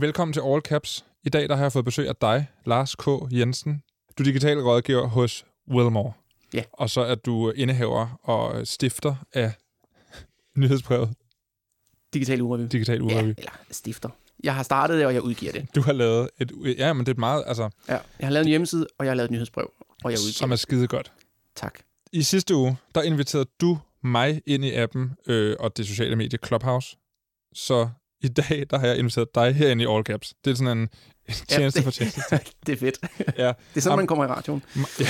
Velkommen til All Caps. I dag der har jeg fået besøg af dig, Lars K. Jensen. Du er digital rådgiver hos Wilmore. Ja. Og så er du indehaver og stifter af nyhedsbrevet Digital Urevy. Digital Urevy. Ja, eller stifter. Jeg har startet det, og jeg udgiver det. Du har lavet et... Ja, men det er et meget... Altså, Ja, jeg har lavet en hjemmeside, og jeg har lavet et nyhedsbrev, og jeg udgiver som er skide godt. Tak. I sidste uge, der inviterede du mig ind i appen øh, og det sociale medie Clubhouse. Så i dag, der har jeg inviteret dig herinde i All Caps. Det er sådan en, en tjeneste det- for tjeneste. det er fedt. Ja. Det er sådan, Am- man kommer i radioen. Ja.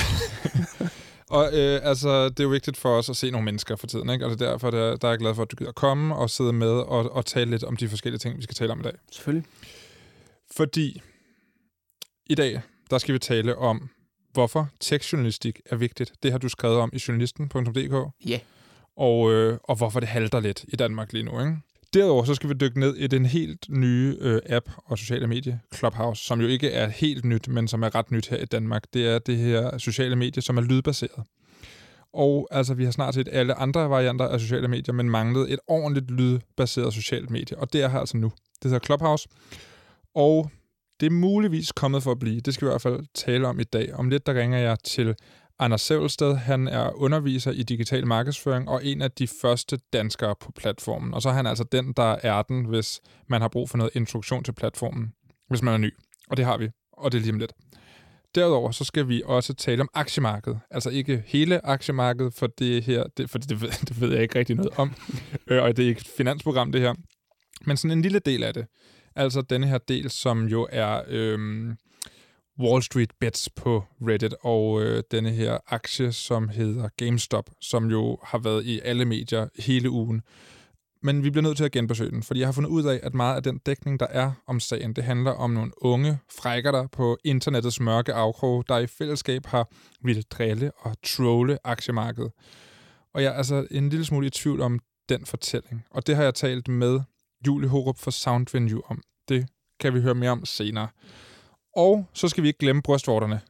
og øh, altså, det er jo vigtigt for os at se nogle mennesker for tiden, ikke? Og det er derfor, der, der er jeg glad for, at du gider komme og sidde med og, og tale lidt om de forskellige ting, vi skal tale om i dag. Selvfølgelig. Fordi i dag, der skal vi tale om, hvorfor tekstjournalistik er vigtigt. Det har du skrevet om i journalisten.dk. Ja. Og, øh, og hvorfor det halter lidt i Danmark lige nu. Ikke? Derudover så skal vi dykke ned i den helt nye øh, app og sociale medie, Clubhouse, som jo ikke er helt nyt, men som er ret nyt her i Danmark. Det er det her sociale medie, som er lydbaseret. Og altså, vi har snart set alle andre varianter af sociale medier, men manglede et ordentligt lydbaseret socialt medie. Og det er her altså nu. Det hedder Clubhouse. Og det er muligvis kommet for at blive. Det skal vi i hvert fald tale om i dag. Om lidt, der ringer jeg til Anders Sævelsted. Han er underviser i digital markedsføring og en af de første danskere på platformen. Og så er han altså den, der er den, hvis man har brug for noget introduktion til platformen, hvis man er ny. Og det har vi, og det er lige om lidt. Derudover så skal vi også tale om aktiemarkedet. Altså ikke hele aktiemarkedet, for det her, det, for det, ved, det ved jeg ikke rigtig noget om. Øh, og det er ikke et finansprogram, det her. Men sådan en lille del af det. Altså denne her del, som jo er Øh, Wall Street Bets på Reddit, og øh, denne her aktie, som hedder GameStop, som jo har været i alle medier hele ugen. Men vi bliver nødt til at genbesøge den, fordi jeg har fundet ud af, at meget af den dækning, der er om sagen, det handler om nogle unge frækker på internettets mørke afkrog, der i fællesskab har ville drille og trolle aktiemarkedet. Og jeg er altså en lille smule i tvivl om den fortælling. Og det har jeg talt med Julie Horup fra Soundvenue om. Det kan vi høre mere om senere. Og så skal vi ikke glemme brystvorterne.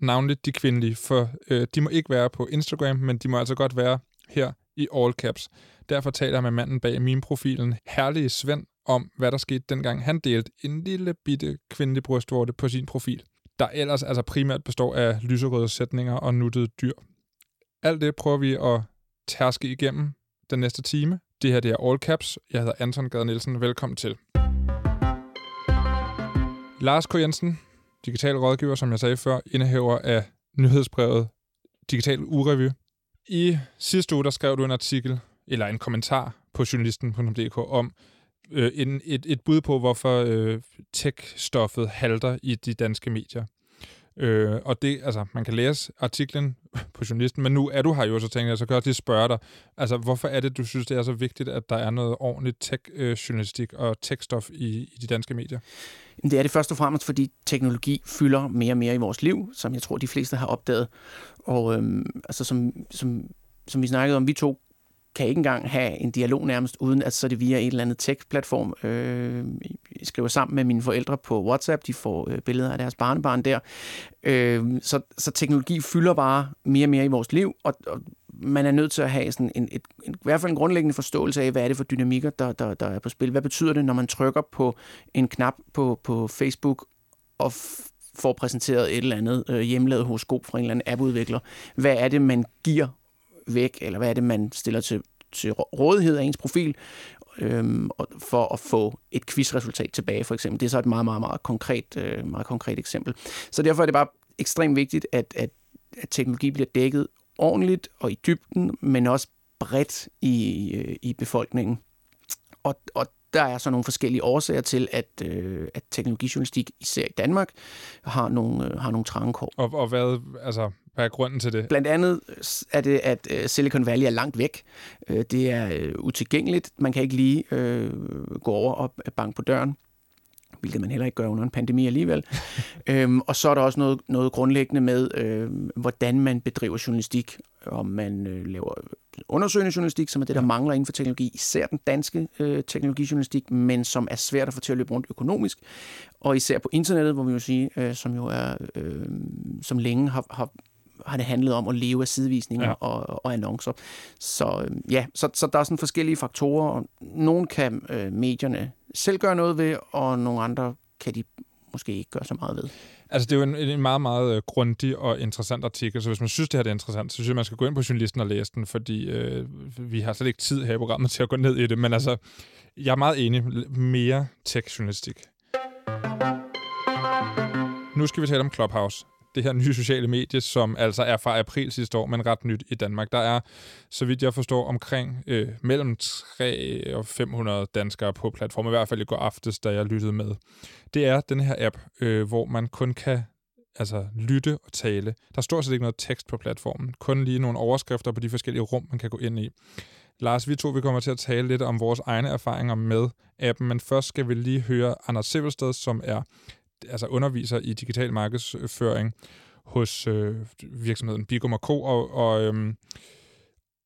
Navnligt de kvindelige, for øh, de må ikke være på Instagram, men de må altså godt være her i all caps. Derfor taler jeg med manden bag min profilen, herlige Svend, om hvad der skete dengang han delte en lille bitte kvindelig brystvorte på sin profil, der ellers altså primært består af lyserøde sætninger og nuttede dyr. Alt det prøver vi at tærske igennem den næste time. Det her det er All Caps. Jeg hedder Anton Gade Nielsen. Velkommen til. Lars K. Jensen, digital rådgiver, som jeg sagde før, indehaver af nyhedsbrevet Digital Urevy. I sidste uge, der skrev du en artikel, eller en kommentar på journalisten.dk om øh, en, et, et bud på, hvorfor øh, tech-stoffet halter i de danske medier. Øh, og det, altså, man kan læse artiklen på journalisten, men nu er du her jo, så tænker jeg, så kan jeg også lige spørge dig, altså, hvorfor er det, du synes, det er så vigtigt, at der er noget ordentligt tech-journalistik øh, og tech-stof i, i de danske medier? Det er det først og fremmest, fordi teknologi fylder mere og mere i vores liv, som jeg tror, de fleste har opdaget. Og øhm, altså, som, som, som vi snakkede om, vi to kan ikke engang have en dialog nærmest, uden at så er det via en eller anden tech-platform. Øh, jeg skriver sammen med mine forældre på WhatsApp, de får øh, billeder af deres barnebarn der. Øh, så, så teknologi fylder bare mere og mere i vores liv, og, og man er nødt til at have sådan en, et, en, i hvert fald en grundlæggende forståelse af, hvad er det for dynamikker, der, der, der er på spil. Hvad betyder det, når man trykker på en knap på, på Facebook og f- får præsenteret et eller andet øh, hjemmelavet horoskop fra en eller anden appudvikler? Hvad er det, man giver væk, eller hvad er det, man stiller til, til rådighed af ens profil, øhm, og- for at få et quizresultat tilbage, for eksempel. Det er så et meget, meget, meget konkret, øh, meget konkret eksempel. Så derfor er det bare ekstremt vigtigt, at, at, at teknologi bliver dækket ordentligt og i dybden, men også bredt i, øh, i befolkningen. Og, og der er så nogle forskellige årsager til, at, øh, at teknologijournalistik, især i Danmark, har nogle, øh, har nogle trange kår. Og, og hvad, altså, hvad er grunden til det? Blandt andet er det, at øh, Silicon Valley er langt væk. Øh, Det er øh, utilgængeligt. Man kan ikke lige øh, gå over og banke på døren hvilket man heller ikke gør under en pandemi alligevel. øhm, og så er der også noget, noget grundlæggende med, øh, hvordan man bedriver journalistik. Om man øh, laver undersøgende journalistik, som er det, der mangler inden for teknologi, især den danske øh, teknologijournalistik, men som er svært at få til at løbe rundt økonomisk. Og især på internettet, hvor vi jo sige, øh, som jo er, øh, som længe har, har har det handlet om at leve af sidevisninger Ja. og, og annoncer. Så øh, ja, så, så der er sådan forskellige faktorer, og nogle kan øh, medierne selv gøre noget ved, og nogle andre kan de måske ikke gøre så meget ved. Altså, det er jo en, en meget, meget øh, grundig og interessant artikel, så hvis man synes, det her er interessant, så synes jeg, man skal gå ind på journalisten og læse den, fordi øh, vi har slet ikke tid her i programmet til at gå ned i det, men altså, jeg er meget enig. Mere tech-journalistik. Nu skal vi tale om Clubhouse det her nye sociale medie, som altså er fra april sidste år, men ret nyt i Danmark. Der er, så vidt jeg forstår, omkring øh, mellem 3 og 500 danskere på platformen, i hvert fald i går aftes, da jeg lyttede med. Det er den her app, øh, hvor man kun kan altså lytte og tale. Der står slet ikke noget tekst på platformen, kun lige nogle overskrifter på de forskellige rum, man kan gå ind i. Lars, vi to vi kommer til at tale lidt om vores egne erfaringer med appen, men først skal vi lige høre Anders Sivelsted, som er altså underviser i digital markedsføring hos øh, virksomheden Bigum Co. Og, og øhm,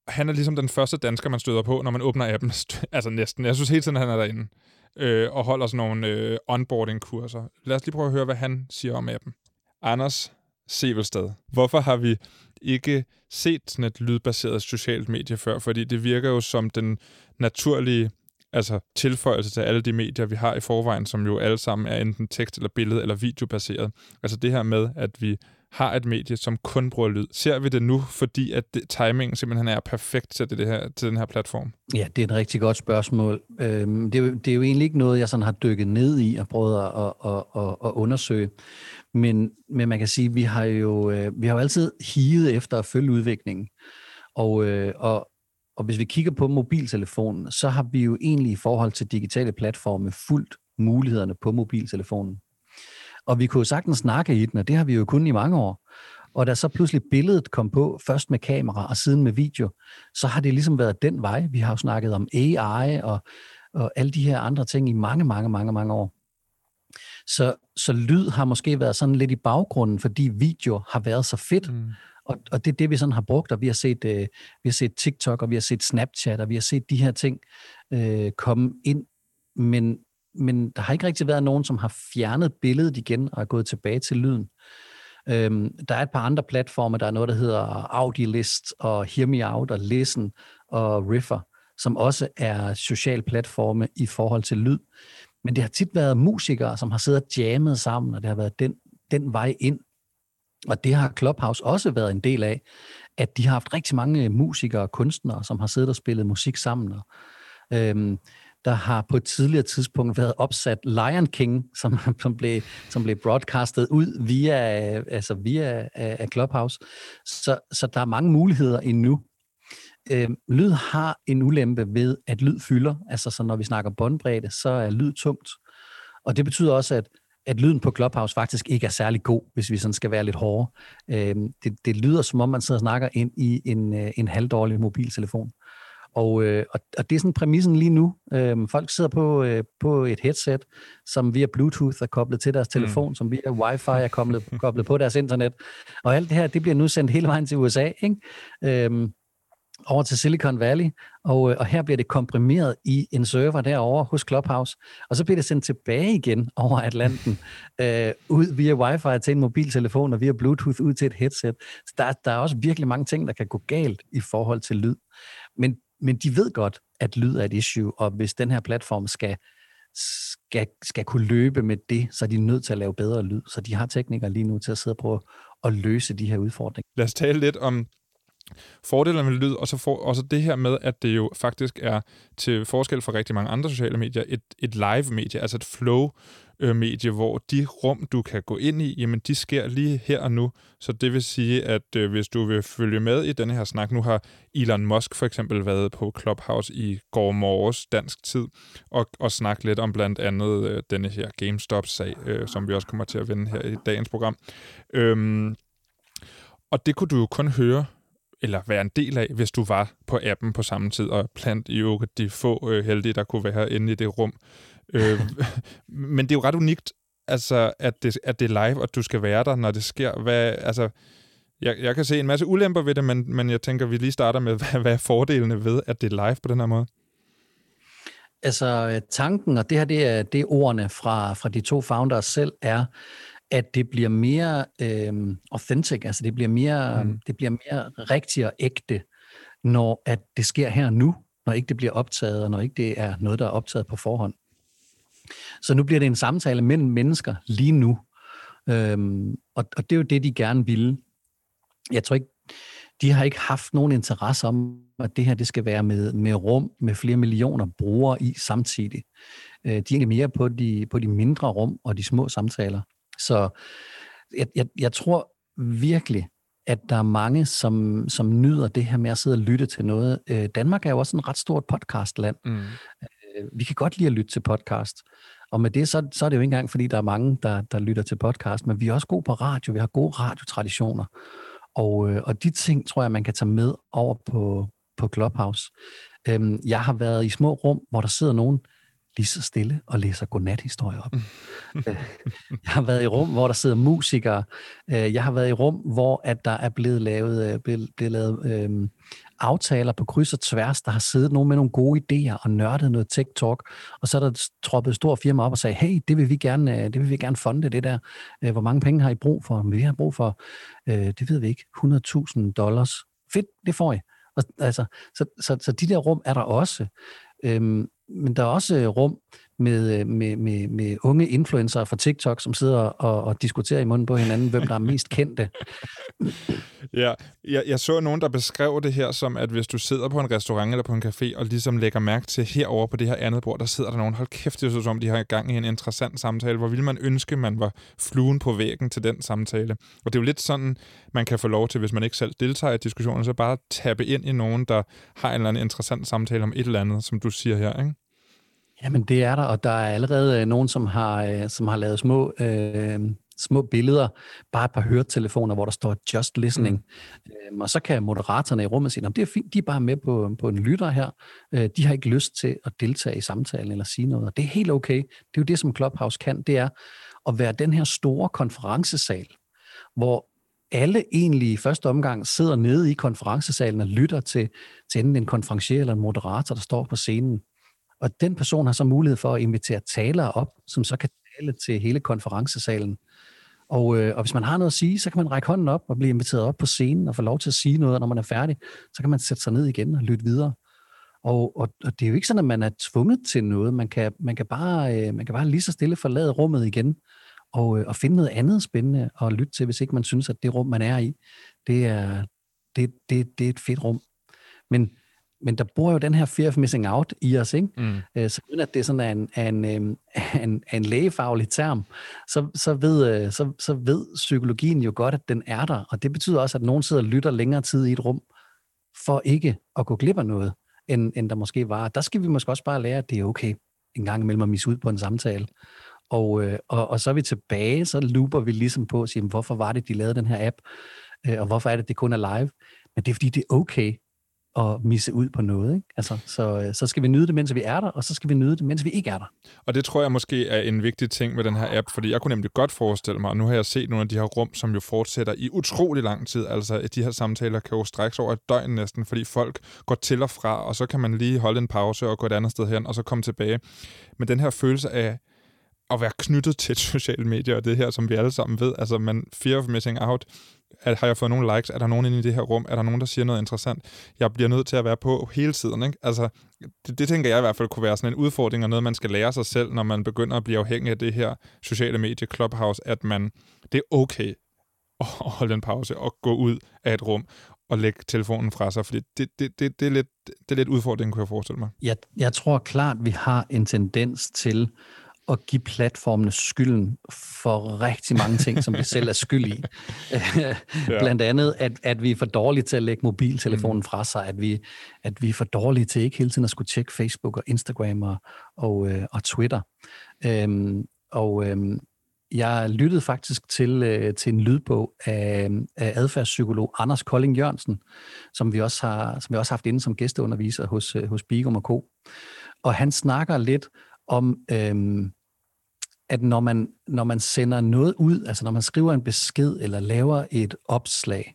han er ligesom den første dansker, man støder på, når man åbner appen. altså næsten. Jeg synes hele tiden, han er derinde øh, og holder sådan nogle øh, onboarding-kurser. Lad os lige prøve at høre, hvad han siger om appen. Anders Sevelsted. Hvorfor har vi ikke set sådan et lydbaseret socialt medie før? Fordi det virker jo som den naturlige altså tilføjelse til alle de medier, vi har i forvejen, som jo alle sammen er enten tekst eller billede eller videobaseret. Altså det her med, at vi har et medie, som kun bruger lyd. Ser vi det nu, fordi at det, timingen simpelthen er perfekt til, det her, til den her platform? Ja, det er et rigtig godt spørgsmål. Øhm, det, er jo, det er jo egentlig ikke noget, jeg sådan har dykket ned i og prøvet at, at, at, at, undersøge. Men, men man kan sige, at vi har jo, øh, vi har jo altid higet efter at følge udviklingen. Og, øh, og, og hvis vi kigger på mobiltelefonen, så har vi jo egentlig i forhold til digitale platforme fuldt mulighederne på mobiltelefonen. Og vi kunne jo sagtens snakke i den, og det har vi jo kun i mange år. Og da så pludselig billedet kom på, først med kamera og siden med video, så har det ligesom været den vej. Vi har jo snakket om AI og, og alle de her andre ting i mange, mange, mange, mange år. Så, så lyd har måske været sådan lidt i baggrunden, fordi video har været så fedt. Mm. Og, og det er det, vi sådan har brugt, og vi har set, øh, vi har set TikTok, og vi har set Snapchat, og vi har set de her ting øh, komme ind. Men, men der har ikke rigtig været nogen, som har fjernet billedet igen og er gået tilbage til lyden. Øhm, der er et par andre platforme, der er noget, der hedder Audilist og Hear Me Out og Listen og Riffer, som også er social platforme i forhold til lyd. Men det har tit været musikere, som har siddet og jammet sammen, og det har været den, den vej ind. Og det har Clubhouse også været en del af, at de har haft rigtig mange musikere og kunstnere, som har siddet og spillet musik sammen. Og, øhm, der har på et tidligere tidspunkt været opsat Lion King, som, som, blev, som blev broadcastet ud via, altså via af Clubhouse. Så, så der er mange muligheder endnu. Øhm, lyd har en ulempe ved, at lyd fylder. Altså så når vi snakker båndbredde, så er lyd tungt. Og det betyder også, at at lyden på Clubhouse faktisk ikke er særlig god, hvis vi sådan skal være lidt hårde. Øh, det, det lyder som om, man sidder og snakker ind i en, øh, en halvdårlig mobiltelefon. Og, øh, og, og det er sådan præmissen lige nu. Øh, folk sidder på, øh, på et headset, som via Bluetooth er koblet til deres telefon, mm. som via Wi-Fi er koblet, koblet på deres internet. Og alt det her, det bliver nu sendt hele vejen til USA. Ikke? Øh, over til Silicon Valley, og, øh, og her bliver det komprimeret i en server derovre hos Clubhouse, og så bliver det sendt tilbage igen over Atlanten, øh, ud via wifi til en mobiltelefon og via Bluetooth ud til et headset. Så der, der er også virkelig mange ting, der kan gå galt i forhold til lyd. Men, men de ved godt, at lyd er et issue, og hvis den her platform skal, skal, skal kunne løbe med det, så er de nødt til at lave bedre lyd. Så de har teknikere lige nu til at sidde og prøve at løse de her udfordringer. Lad os tale lidt om fordelen med lyd, og så, for, og så det her med, at det jo faktisk er til forskel fra rigtig mange andre sociale medier, et, et live-medie, altså et flow-medie, øh, hvor de rum, du kan gå ind i, jamen de sker lige her og nu. Så det vil sige, at øh, hvis du vil følge med i denne her snak, nu har Elon Musk for eksempel været på Clubhouse i går morges dansk tid, og, og snakket lidt om blandt andet øh, denne her GameStop-sag, øh, som vi også kommer til at vende her i dagens program. Øhm, og det kunne du jo kun høre eller være en del af, hvis du var på appen på samme tid, og plant i jo de få øh, heldige, der kunne være inde i det rum. Øh, men det er jo ret unikt, altså, at, det, at det er live, og du skal være der, når det sker. Hvad, altså, jeg, jeg kan se en masse ulemper ved det, men, men jeg tænker, vi lige starter med, hvad, hvad er fordelene ved, at det er live på den her måde? Altså tanken, og det her det er, det er ordene fra, fra de to founders selv, er, at det bliver mere øh, authentic, altså det bliver mere, mm. det bliver mere rigtigt og ægte, når at det sker her nu, når ikke det bliver optaget, og når ikke det er noget, der er optaget på forhånd. Så nu bliver det en samtale mellem mennesker lige nu. Øhm, og, og det er jo det, de gerne ville. Jeg tror ikke, de har ikke haft nogen interesse om, at det her det skal være med, med rum med flere millioner brugere i samtidig. Øh, de er mere på de, på de mindre rum og de små samtaler. Så jeg, jeg, jeg tror virkelig, at der er mange, som, som nyder det her med at sidde og lytte til noget. Øh, Danmark er jo også en ret stort podcastland. Mm. Øh, vi kan godt lide at lytte til podcast. Og med det, så, så er det jo ikke engang, fordi der er mange, der, der lytter til podcast, men vi er også gode på radio. Vi har gode radiotraditioner. Og, øh, og de ting, tror jeg, man kan tage med over på, på Clubhouse. Øhm, jeg har været i små rum, hvor der sidder nogen lige så stille og læser godnat-historier op. Øh, jeg har været i rum, hvor der sidder musikere. Øh, jeg har været i rum, hvor at der er blevet lavet, øh, blevet, blevet lavet øhm, aftaler på kryds og tværs. Der har siddet nogen med nogle gode idéer og nørdet noget tech-talk. Og så er der troppet stor firma op og sagde, hey, det vil vi gerne, det vil vi gerne fonde, det der. Hvor mange penge har I brug for? Vi har brug for, det ved vi ikke, 100.000 dollars. Fedt, det får I. Og, altså, så, så, så de der rum er der også. Øhm, men der er også øh, rum med, øh, med, med, med unge influencer fra TikTok, som sidder og, og diskuterer i munden på hinanden, hvem der er mest kendte. ja, jeg, jeg så nogen, der beskrev det her som, at hvis du sidder på en restaurant eller på en café, og ligesom lægger mærke til herover på det her andet bord, der sidder der nogen, hold kæft, det er som, de har gang i en interessant samtale. Hvor ville man ønske, man var fluen på væggen til den samtale? Og det er jo lidt sådan, man kan få lov til, hvis man ikke selv deltager i diskussionen, så bare tappe ind i nogen, der har en eller anden interessant samtale om et eller andet, som du siger her, ikke? Jamen det er der, og der er allerede øh, nogen, som har, øh, som har lavet små, øh, små billeder, bare et par høretelefoner, hvor der står just listening. Mm. Øhm, og så kan moderatorerne i rummet sige, at det er fint, de er bare med på, på en lytter her. Øh, de har ikke lyst til at deltage i samtalen eller sige noget. Og det er helt okay. Det er jo det, som Clubhouse kan. Det er at være den her store konferencesal, hvor alle egentlig i første omgang sidder nede i konferencesalen og lytter til, til enten en konferencier eller en moderator, der står på scenen. Og den person har så mulighed for at invitere talere op, som så kan tale til hele konferencesalen. Og, øh, og hvis man har noget at sige, så kan man række hånden op og blive inviteret op på scenen og få lov til at sige noget, og når man er færdig, så kan man sætte sig ned igen og lytte videre. Og, og, og det er jo ikke sådan, at man er tvunget til noget. Man kan, man kan, bare, øh, man kan bare lige så stille forlade rummet igen og, øh, og finde noget andet spændende at lytte til, hvis ikke man synes, at det rum, man er i, det er, det, det, det er et fedt rum. Men men der bor jo den her fear of missing out i os, ikke? Mm. Øh, så uden at det er sådan en, en, en, en, en lægefaglig term, så, så, ved, øh, så, så ved psykologien jo godt, at den er der, og det betyder også, at nogen sidder og lytter længere tid i et rum, for ikke at gå glip af noget, end, end der måske var. Der skal vi måske også bare lære, at det er okay en gang imellem at misse ud på en samtale. Og, øh, og, og så er vi tilbage, så looper vi ligesom på at sige, hvorfor var det, de lavede den her app, og hvorfor er det, det kun er live? Men det er fordi, det er okay at misse ud på noget. Ikke? Altså, så, øh, så skal vi nyde det, mens vi er der, og så skal vi nyde det, mens vi ikke er der. Og det tror jeg måske er en vigtig ting med den her app, fordi jeg kunne nemlig godt forestille mig, og nu har jeg set nogle af de her rum, som jo fortsætter i utrolig lang tid. Altså, at de her samtaler kan jo strækkes over et døgn næsten, fordi folk går til og fra, og så kan man lige holde en pause og gå et andet sted hen, og så komme tilbage. Men den her følelse af, at være knyttet til sociale medier, og det her, som vi alle sammen ved, altså man fear of missing out, at, har jeg fået nogle likes? Er der nogen inde i det her rum? Er der nogen, der siger noget interessant? Jeg bliver nødt til at være på hele tiden. Ikke? Altså, det, det tænker jeg i hvert fald kunne være sådan en udfordring, og noget, man skal lære sig selv, når man begynder at blive afhængig af det her sociale medie, Clubhouse, at man, det er okay at holde en pause og gå ud af et rum og lægge telefonen fra sig, fordi det, det, det, det, er, lidt, det er lidt udfordringen, kunne jeg forestille mig. Jeg, jeg tror klart, vi har en tendens til at give platformene skylden for rigtig mange ting, som vi selv er skyld i. Blandt andet, at, at vi er for dårlige til at lægge mobiltelefonen mm. fra sig, at vi, at vi er for dårlige til ikke hele tiden at skulle tjekke Facebook og Instagram og, og, øh, og Twitter. Øhm, og øhm, jeg lyttede faktisk til, øh, til en lydbog af, af adfærdspsykolog Anders Kolding Jørgensen, som vi også har, som vi også har haft inde som gæsteunderviser hos, øh, hos Bigum og Co. Og han snakker lidt om, øhm, at når man, når man sender noget ud, altså når man skriver en besked eller laver et opslag,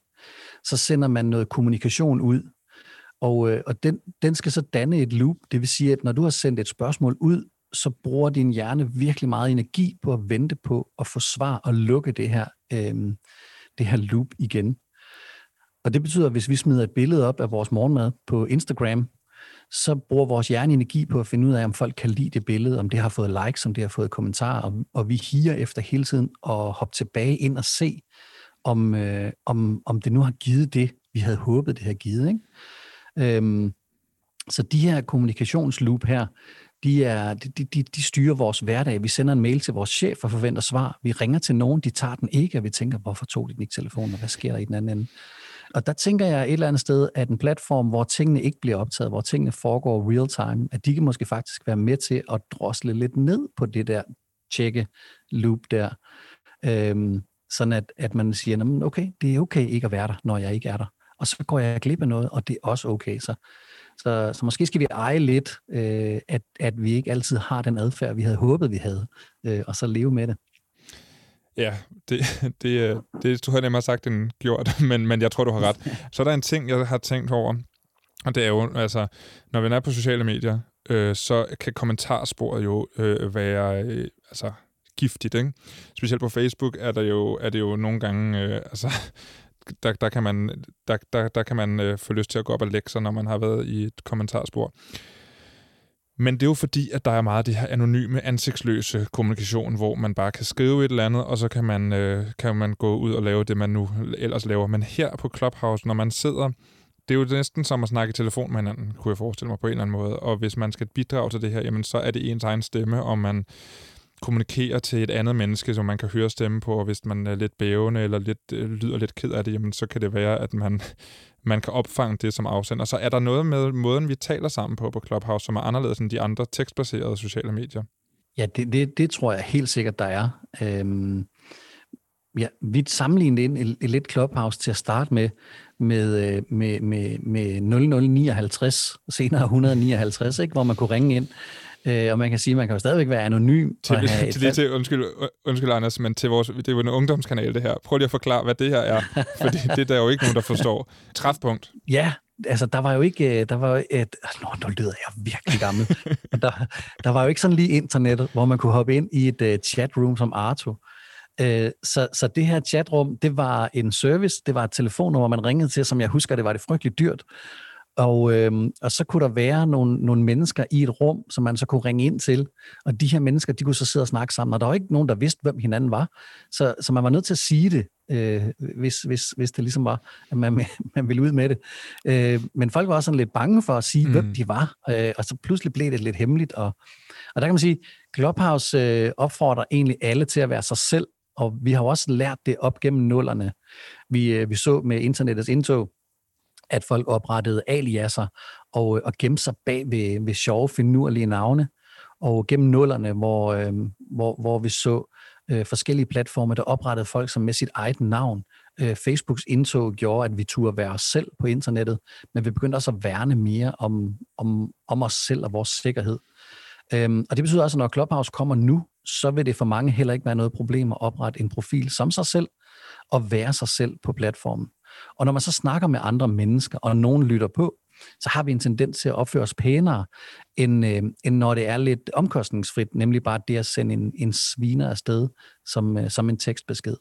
så sender man noget kommunikation ud, og, øh, og den, den skal så danne et loop. Det vil sige, at når du har sendt et spørgsmål ud, så bruger din hjerne virkelig meget energi på at vente på at få svar og lukke det her, øh, det her loop igen. Og det betyder, at hvis vi smider et billede op af vores morgenmad på Instagram, så bruger vores hjerne energi på at finde ud af, om folk kan lide det billede, om det har fået likes, om det har fået kommentarer, og, og vi higer efter hele tiden at hoppe tilbage ind og se, om, øh, om, om det nu har givet det, vi havde håbet, det havde givet. Ikke? Øhm, så de her kommunikationsloop her, de, er, de, de, de styrer vores hverdag. Vi sender en mail til vores chef og forventer svar. Vi ringer til nogen, de tager den ikke, og vi tænker, hvorfor tog de den ikke telefonen, og hvad sker der i den anden ende? Og der tænker jeg et eller andet sted, at en platform, hvor tingene ikke bliver optaget, hvor tingene foregår real time, at de kan måske faktisk være med til at drosle lidt ned på det der tjekke loop der. Øhm, sådan at, at man siger, okay, det er okay ikke at være der, når jeg ikke er der. Og så går jeg glip af noget, og det er også okay. Så, så, så måske skal vi eje lidt, øh, at, at vi ikke altid har den adfærd, vi havde håbet, vi havde, øh, og så leve med det. Ja, det, det, øh, det tror jeg nemmere sagt end gjort, men, men jeg tror, du har ret. Så er der en ting, jeg har tænkt over, og det er jo, altså, når vi er på sociale medier, øh, så kan kommentarsporet jo øh, være øh, altså, giftigt. Ikke? Specielt på Facebook er, der jo, er det jo nogle gange, øh, altså, der, der kan man, der, der, der kan man øh, få lyst til at gå op og lægge sig, når man har været i et kommentarspor. Men det er jo fordi, at der er meget af det her anonyme, ansigtsløse kommunikation, hvor man bare kan skrive et eller andet, og så kan man, øh, kan man gå ud og lave det, man nu ellers laver. Men her på Clubhouse, når man sidder, det er jo næsten som at snakke i telefon med hinanden, kunne jeg forestille mig på en eller anden måde. Og hvis man skal bidrage til det her, jamen så er det ens egen stemme, og man kommunikerer til et andet menneske, som man kan høre stemme på, og hvis man er lidt bævende eller lidt, øh, lyder lidt ked af det, jamen så kan det være, at man man kan opfange det som afsender. Så er der noget med måden, vi taler sammen på på Clubhouse, som er anderledes end de andre tekstbaserede sociale medier? Ja, det, det, det tror jeg helt sikkert, der er. Øhm, ja, vi sammenlignede en, et, lidt Clubhouse til at starte med, med, øh, med, med, med 0059, senere 159, ikke, hvor man kunne ringe ind Øh, og man kan sige, at man kan jo stadigvæk være anonym. Til, og have til, til, undskyld, undskyld, Anders, men til vores, det er jo en ungdomskanal, det her. Prøv lige at forklare, hvad det her er, fordi det er der jo ikke nogen, der forstår. Træfpunkt. Ja, altså der var jo ikke, øh, der var et, nå, nu lyder jeg virkelig gammel. der, der var jo ikke sådan lige internettet, hvor man kunne hoppe ind i et uh, chatroom som Arto. Uh, så, så det her chatrum, det var en service, det var et telefonnummer, man ringede til, som jeg husker, det var det frygteligt dyrt. Og, øhm, og så kunne der være nogle, nogle mennesker i et rum, som man så kunne ringe ind til. Og de her mennesker, de kunne så sidde og snakke sammen. Og der var ikke nogen, der vidste, hvem hinanden var. Så, så man var nødt til at sige det, øh, hvis, hvis, hvis det ligesom var, at man, man ville ud med det. Øh, men folk var også sådan lidt bange for at sige, mm. hvem de var. Øh, og så pludselig blev det lidt hemmeligt. Og, og der kan man sige, Clubhouse øh, opfordrer egentlig alle til at være sig selv. Og vi har jo også lært det op gennem nullerne. Vi, øh, vi så med internettets indtog, at folk oprettede aliaser og, øh, og gemte sig bag ved, ved sjove, finurlige navne. Og gennem nullerne, hvor, øh, hvor, hvor vi så øh, forskellige platforme, der oprettede folk som med sit eget navn. Øh, Facebooks indtog gjorde, at vi turde være os selv på internettet, men vi begyndte også at værne mere om, om, om os selv og vores sikkerhed. Øhm, og det betyder også, at når Clubhouse kommer nu, så vil det for mange heller ikke være noget problem at oprette en profil som sig selv og være sig selv på platformen. Og når man så snakker med andre mennesker, og nogen lytter på, så har vi en tendens til at opføre os pænere, end, øh, end når det er lidt omkostningsfrit, nemlig bare det at sende en, en sviner afsted som, øh, som en tekstbesked.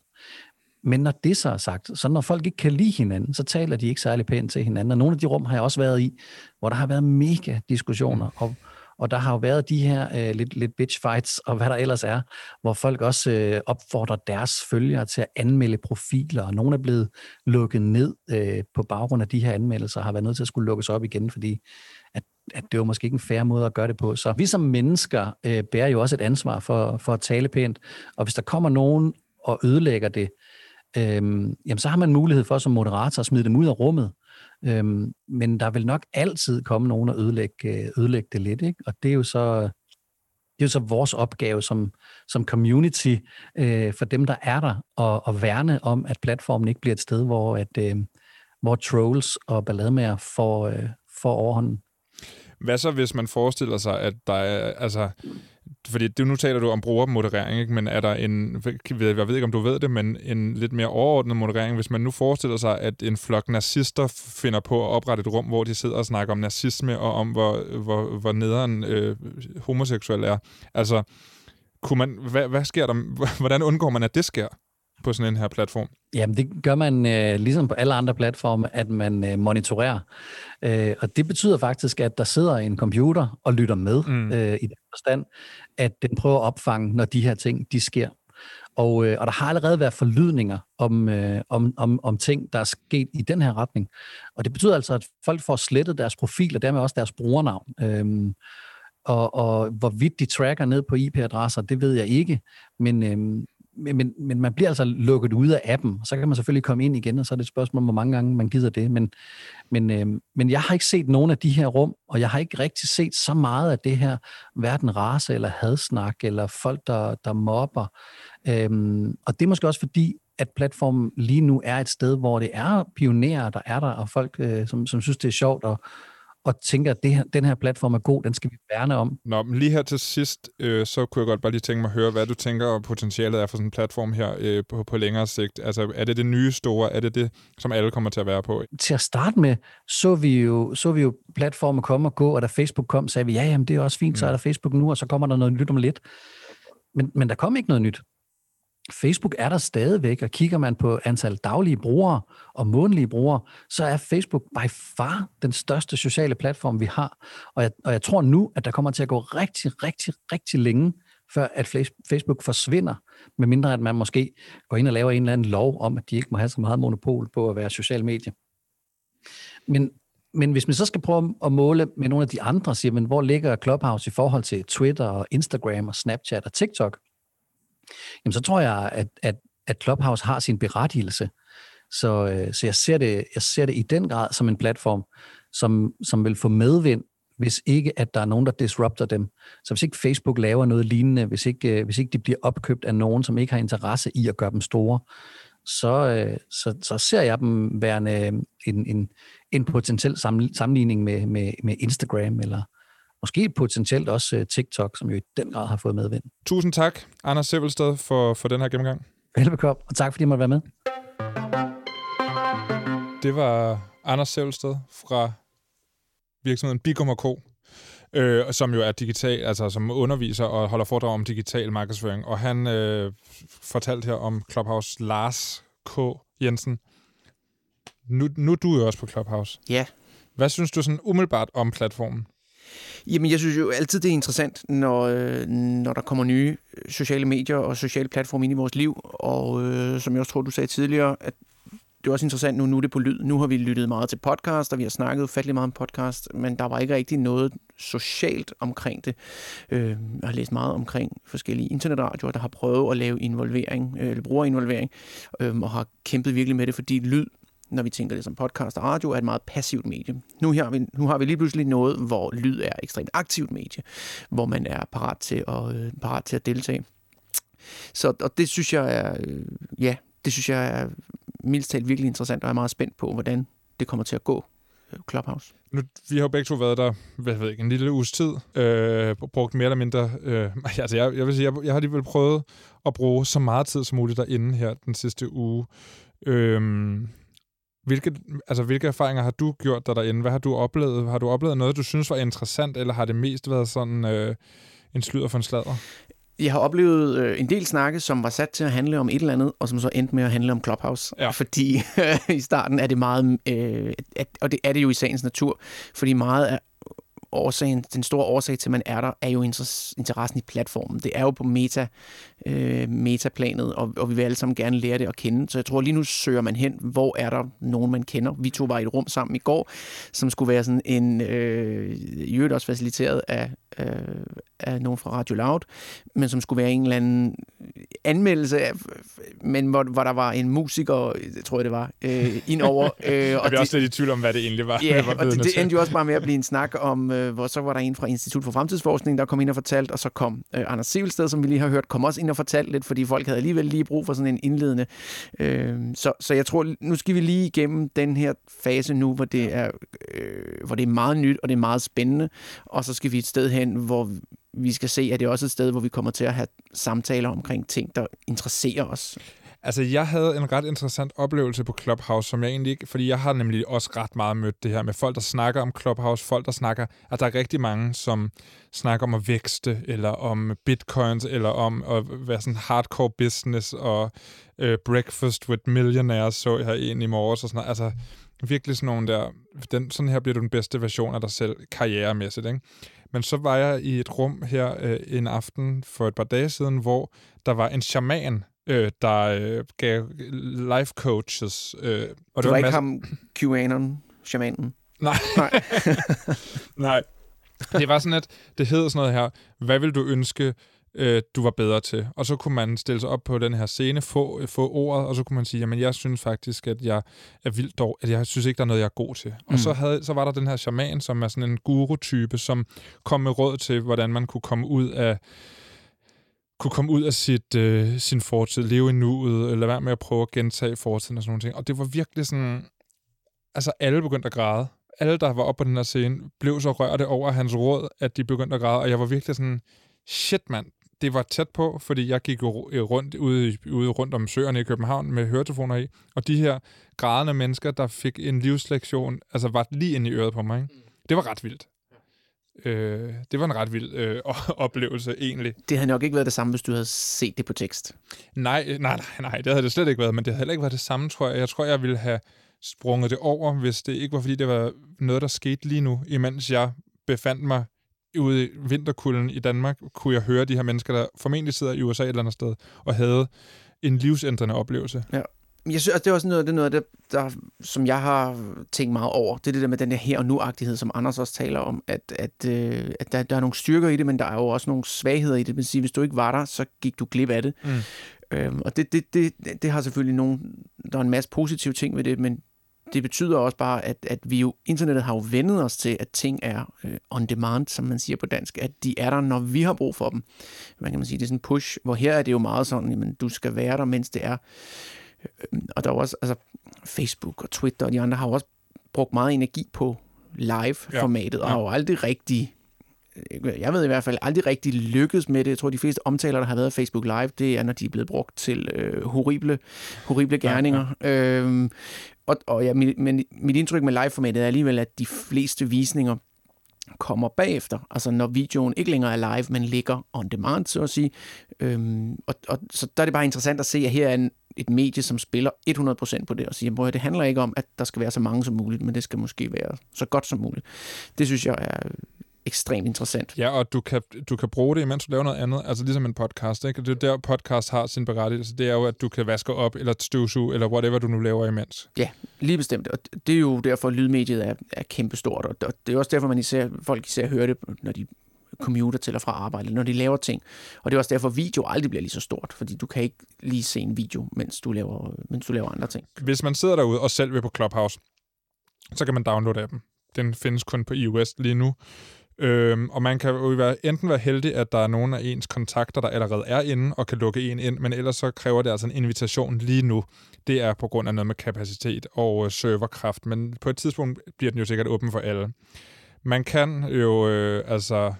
Men når det så er sagt, så når folk ikke kan lide hinanden, så taler de ikke særlig pænt til hinanden. Og nogle af de rum har jeg også været i, hvor der har været mega diskussioner, og og der har jo været de her øh, lidt, lidt bitch fights, og hvad der ellers er, hvor folk også øh, opfordrer deres følgere til at anmelde profiler, og nogle er blevet lukket ned øh, på baggrund af de her anmeldelser, har været nødt til at skulle lukkes op igen, fordi at, at det var måske ikke en fair måde at gøre det på. Så vi som mennesker øh, bærer jo også et ansvar for, for at tale pænt, og hvis der kommer nogen og ødelægger det, øh, jamen så har man mulighed for som moderator at smide dem ud af rummet, Øhm, men der vil nok altid komme nogen og ødelægge, øh, ødelægge det lidt, ikke? og det er jo så, det er jo så vores opgave som, som community øh, for dem, der er der, at, at værne om, at platformen ikke bliver et sted, hvor, at, øh, hvor trolls og ballademager får, øh, får overhånden. Hvad så, hvis man forestiller sig, at der er, altså, fordi det, nu taler du om brugermoderering, ikke? men er der en, jeg ved ikke om du ved det, men en lidt mere overordnet moderering, hvis man nu forestiller sig, at en flok nazister finder på at oprette et rum, hvor de sidder og snakker om nazisme og om, hvor, hvor, hvor nederen øh, homoseksuel er. Altså, kunne man, hvad, hvad sker der, hvordan undgår man, at det sker? På sådan en her platform? Jamen, det gør man øh, ligesom på alle andre platforme, at man øh, monitorerer. Øh, og det betyder faktisk, at der sidder en computer og lytter med mm. øh, i den forstand, at den prøver at opfange, når de her ting, de sker. Og, øh, og der har allerede været forlydninger om, øh, om, om, om ting, der er sket i den her retning. Og det betyder altså, at folk får slettet deres profil, og dermed også deres brugernavn. Øhm, og, og hvorvidt de tracker ned på IP-adresser, det ved jeg ikke. Men, øhm, men, men man bliver altså lukket ud af appen. Så kan man selvfølgelig komme ind igen, og så er det et spørgsmål, hvor mange gange man gider det. Men, men, øh, men jeg har ikke set nogen af de her rum, og jeg har ikke rigtig set så meget af det her, hverken race eller hadsnak, eller folk, der, der mobber. Øhm, og det er måske også fordi, at platformen lige nu er et sted, hvor det er pionerer, der er der, og folk, øh, som, som synes, det er sjovt at og tænker, at det her, den her platform er god, den skal vi værne om. Nå, men lige her til sidst, øh, så kunne jeg godt bare lige tænke mig at høre, hvad du tænker, potentialet er for sådan en platform her øh, på, på længere sigt. Altså, er det det nye store? Er det det, som alle kommer til at være på? Til at starte med, så vi jo, så vi jo platformen komme og gå, og da Facebook kom, sagde vi, ja, jamen, det er også fint, mm. så er der Facebook nu, og så kommer der noget nyt om lidt. Men, men der kom ikke noget nyt. Facebook er der stadigvæk, og kigger man på antal daglige brugere og månedlige brugere, så er Facebook by far den største sociale platform, vi har. Og jeg, og jeg tror nu, at der kommer til at gå rigtig, rigtig, rigtig længe, før at Facebook forsvinder, medmindre at man måske går ind og laver en eller anden lov om, at de ikke må have så meget monopol på at være social medie. Men, men hvis man så skal prøve at måle med nogle af de andre, siger man, hvor ligger Clubhouse i forhold til Twitter og Instagram og Snapchat og TikTok, jamen så tror jeg, at, at, at Clubhouse har sin berettigelse. Så, øh, så jeg, ser det, jeg ser det i den grad som en platform, som, som vil få medvind, hvis ikke at der er nogen, der disrupter dem. Så hvis ikke Facebook laver noget lignende, hvis ikke, øh, hvis ikke de bliver opkøbt af nogen, som ikke har interesse i at gøre dem store, så, øh, så, så ser jeg dem værende en, en, en potentiel sammenligning med, med, med Instagram eller, måske potentielt også øh, TikTok, som jo i den grad har fået medvind. Tusind tak, Anders Sevelsted, for, for den her gennemgang. Velbekomme, og tak fordi jeg måtte være med. Det var Anders Sevelsted fra virksomheden Bigum Co., øh, som jo er digital, altså som underviser og holder foredrag om digital markedsføring. Og han øh, fortalte her om Clubhouse Lars K. Jensen. Nu, nu er du jo også på Clubhouse. Ja. Hvad synes du sådan umiddelbart om platformen? Jamen, jeg synes jo altid, det er interessant, når, øh, når der kommer nye øh, sociale medier og sociale platforme ind i vores liv. Og øh, som jeg også tror, du sagde tidligere, at det er også interessant nu, nu er det på lyd. Nu har vi lyttet meget til podcast, og vi har snakket ufattelig meget om podcast, men der var ikke rigtig noget socialt omkring det. Øh, jeg har læst meget omkring forskellige internetradioer, der har prøvet at lave involvering, øh, eller brugerinvolvering, øh, og har kæmpet virkelig med det, fordi lyd når vi tænker det som podcast og radio, er et meget passivt medie. Nu, her, vi, nu har vi lige pludselig noget, hvor lyd er et ekstremt aktivt medie, hvor man er parat til at, øh, parat til at deltage. Så og det synes jeg er, øh, ja, det synes jeg er mildst talt virkelig interessant, og jeg er meget spændt på, hvordan det kommer til at gå øh, Clubhouse. Nu, vi har jo begge to været der, hvad ved ikke, en lille uges tid, øh, brugt mere eller mindre, øh, altså jeg, jeg vil sige, jeg, jeg har alligevel prøvet at bruge så meget tid som muligt derinde her den sidste uge. Øh, hvilke, altså, hvilke erfaringer har du gjort dig derinde? Hvad har du oplevet? Har du oplevet noget, du synes var interessant, eller har det mest været sådan øh, en slydder for en sladder? Jeg har oplevet øh, en del snakke, som var sat til at handle om et eller andet, og som så endte med at handle om Clubhouse. Ja. Fordi i starten er det meget, øh, at, og det er det jo i sagens natur, fordi meget af årsagen, den store årsag til, at man er der, er jo interessen i platformen. Det er jo på meta, øh, metaplanet, og, og vi vil alle sammen gerne lære det at kende. Så jeg tror, lige nu søger man hen, hvor er der nogen, man kender. Vi to var i et rum sammen i går, som skulle være sådan en, øh, i øvrigt også faciliteret af, øh, af nogen fra Radio Loud, men som skulle være en eller anden anmeldelse, af, men hvor, hvor der var en musiker, tror jeg det var, øh, indover. Øh, jeg bliver også lidt i tvivl om, hvad det egentlig var. Ja, og det, det endte jo også bare med at blive en snak om, øh, hvor så var der en fra Institut for Fremtidsforskning, der kom ind og fortalte, og så kom øh, Anders Sivelsted, som vi lige har hørt, kom også ind og fortalte lidt, fordi folk havde alligevel lige brug for sådan en indledende. Øh, så, så jeg tror, nu skal vi lige igennem den her fase nu, hvor det er, øh, hvor det er meget nyt, og det er meget spændende, og så skal vi et sted hen, hvor vi skal se, at det er også et sted, hvor vi kommer til at have samtaler omkring ting, der interesserer os. Altså, jeg havde en ret interessant oplevelse på Clubhouse, som jeg egentlig ikke... Fordi jeg har nemlig også ret meget mødt det her med folk, der snakker om Clubhouse, folk, der snakker... At der er rigtig mange, som snakker om at vækste, eller om bitcoins, eller om at være sådan hardcore business, og øh, breakfast with millionaires, så jeg en i morges, og sådan noget. Altså, virkelig sådan nogle der... Den, sådan her bliver du den bedste version af dig selv, karrieremæssigt, ikke? Men så var jeg i et rum her øh, en aften for et par dage siden, hvor der var en shaman, øh, der øh, gav life coaches. Øh, og det var, ikke masse... ham, QAnon, shamanen? Nej. Nej. Nej. Det var sådan, at det hed sådan noget her, hvad vil du ønske, øh, du var bedre til? Og så kunne man stille sig op på den her scene, få, få ordet, og så kunne man sige, jamen jeg synes faktisk, at jeg er vildt dog, at jeg synes ikke, der er noget, jeg er god til. Mm. Og så, havde, så var der den her shaman, som er sådan en guru-type, som kom med råd til, hvordan man kunne komme ud af kunne komme ud af sit, øh, sin fortid, leve i nuet, eller være med at prøve at gentage fortiden og sådan noget. Og det var virkelig sådan... Altså, alle begyndte at græde. Alle, der var oppe på den her scene, blev så rørte over hans råd, at de begyndte at græde. Og jeg var virkelig sådan, shit mand, det var tæt på, fordi jeg gik øh, rundt ude, ude rundt om søerne i København med høretelefoner i, og de her grædende mennesker, der fik en livslektion, altså var lige ind i øret på mig. Ikke? Det var ret vildt. Øh, det var en ret vild øh, oplevelse, egentlig. Det havde nok ikke været det samme, hvis du havde set det på tekst. Nej, nej, nej, nej, det havde det slet ikke været, men det havde heller ikke været det samme, tror jeg. Jeg tror, jeg ville have sprunget det over, hvis det ikke var, fordi det var noget, der skete lige nu, imens jeg befandt mig ude i vinterkulden i Danmark, kunne jeg høre de her mennesker, der formentlig sidder i USA et eller andet sted, og havde en livsændrende oplevelse. Ja jeg synes, det er også noget, det er noget der, der, som jeg har tænkt meget over. Det er det der med den der her og nu-agtighed, som Anders også taler om, at, at, øh, at der, der er nogle styrker i det, men der er jo også nogle svagheder i det. Men sige, hvis du ikke var der, så gik du glip af det. Mm. Øhm, og det, det, det, det har selvfølgelig nogle, der er en masse positive ting ved det, men det betyder også bare, at, at vi jo, internettet har jo vendet os til, at ting er øh, on demand, som man siger på dansk, at de er der, når vi har brug for dem. Man kan man sige, det er sådan en push, hvor her er det jo meget sådan, at du skal være der, mens det er. Og der er også, altså Facebook og Twitter og de andre har også brugt meget energi på live-formatet, ja. og har jo aldrig rigtig jeg ved i hvert fald aldrig rigtig lykkedes med det. Jeg tror, de fleste omtaler, der har været Facebook Live, det er, når de er blevet brugt til øh, horrible, horrible gerninger. Ja, ja. Øhm, og, og ja, mit, men mit indtryk med live-formatet er alligevel, at de fleste visninger kommer bagefter. Altså når videoen ikke længere er live, men ligger on demand, så at sige. Øhm, og, og, så der er det bare interessant at se, at her er en, et medie, som spiller 100% på det, og siger, at det handler ikke om, at der skal være så mange som muligt, men det skal måske være så godt som muligt. Det synes jeg er ekstremt interessant. Ja, og du kan, du kan bruge det, imens du laver noget andet. Altså ligesom en podcast. Ikke? Det er der, podcast har sin berettigelse. Det er jo, at du kan vaske op, eller støvsuge, eller whatever du nu laver imens. Ja, lige bestemt. Og det er jo derfor, at lydmediet er, er kæmpestort. Og det er også derfor, man især, folk især hører det, når de commuter til og fra arbejde, når de laver ting. Og det er også derfor, at video aldrig bliver lige så stort, fordi du kan ikke lige se en video, mens du laver, mens du laver andre ting. Hvis man sidder derude og selv vil på Clubhouse, så kan man downloade appen. Den findes kun på iOS lige nu. Øhm, og man kan jo være, enten være heldig, at der er nogen af ens kontakter, der allerede er inde og kan lukke en ind, men ellers så kræver det altså en invitation lige nu. Det er på grund af noget med kapacitet og øh, serverkraft, men på et tidspunkt bliver den jo sikkert åben for alle. Man kan jo øh, altså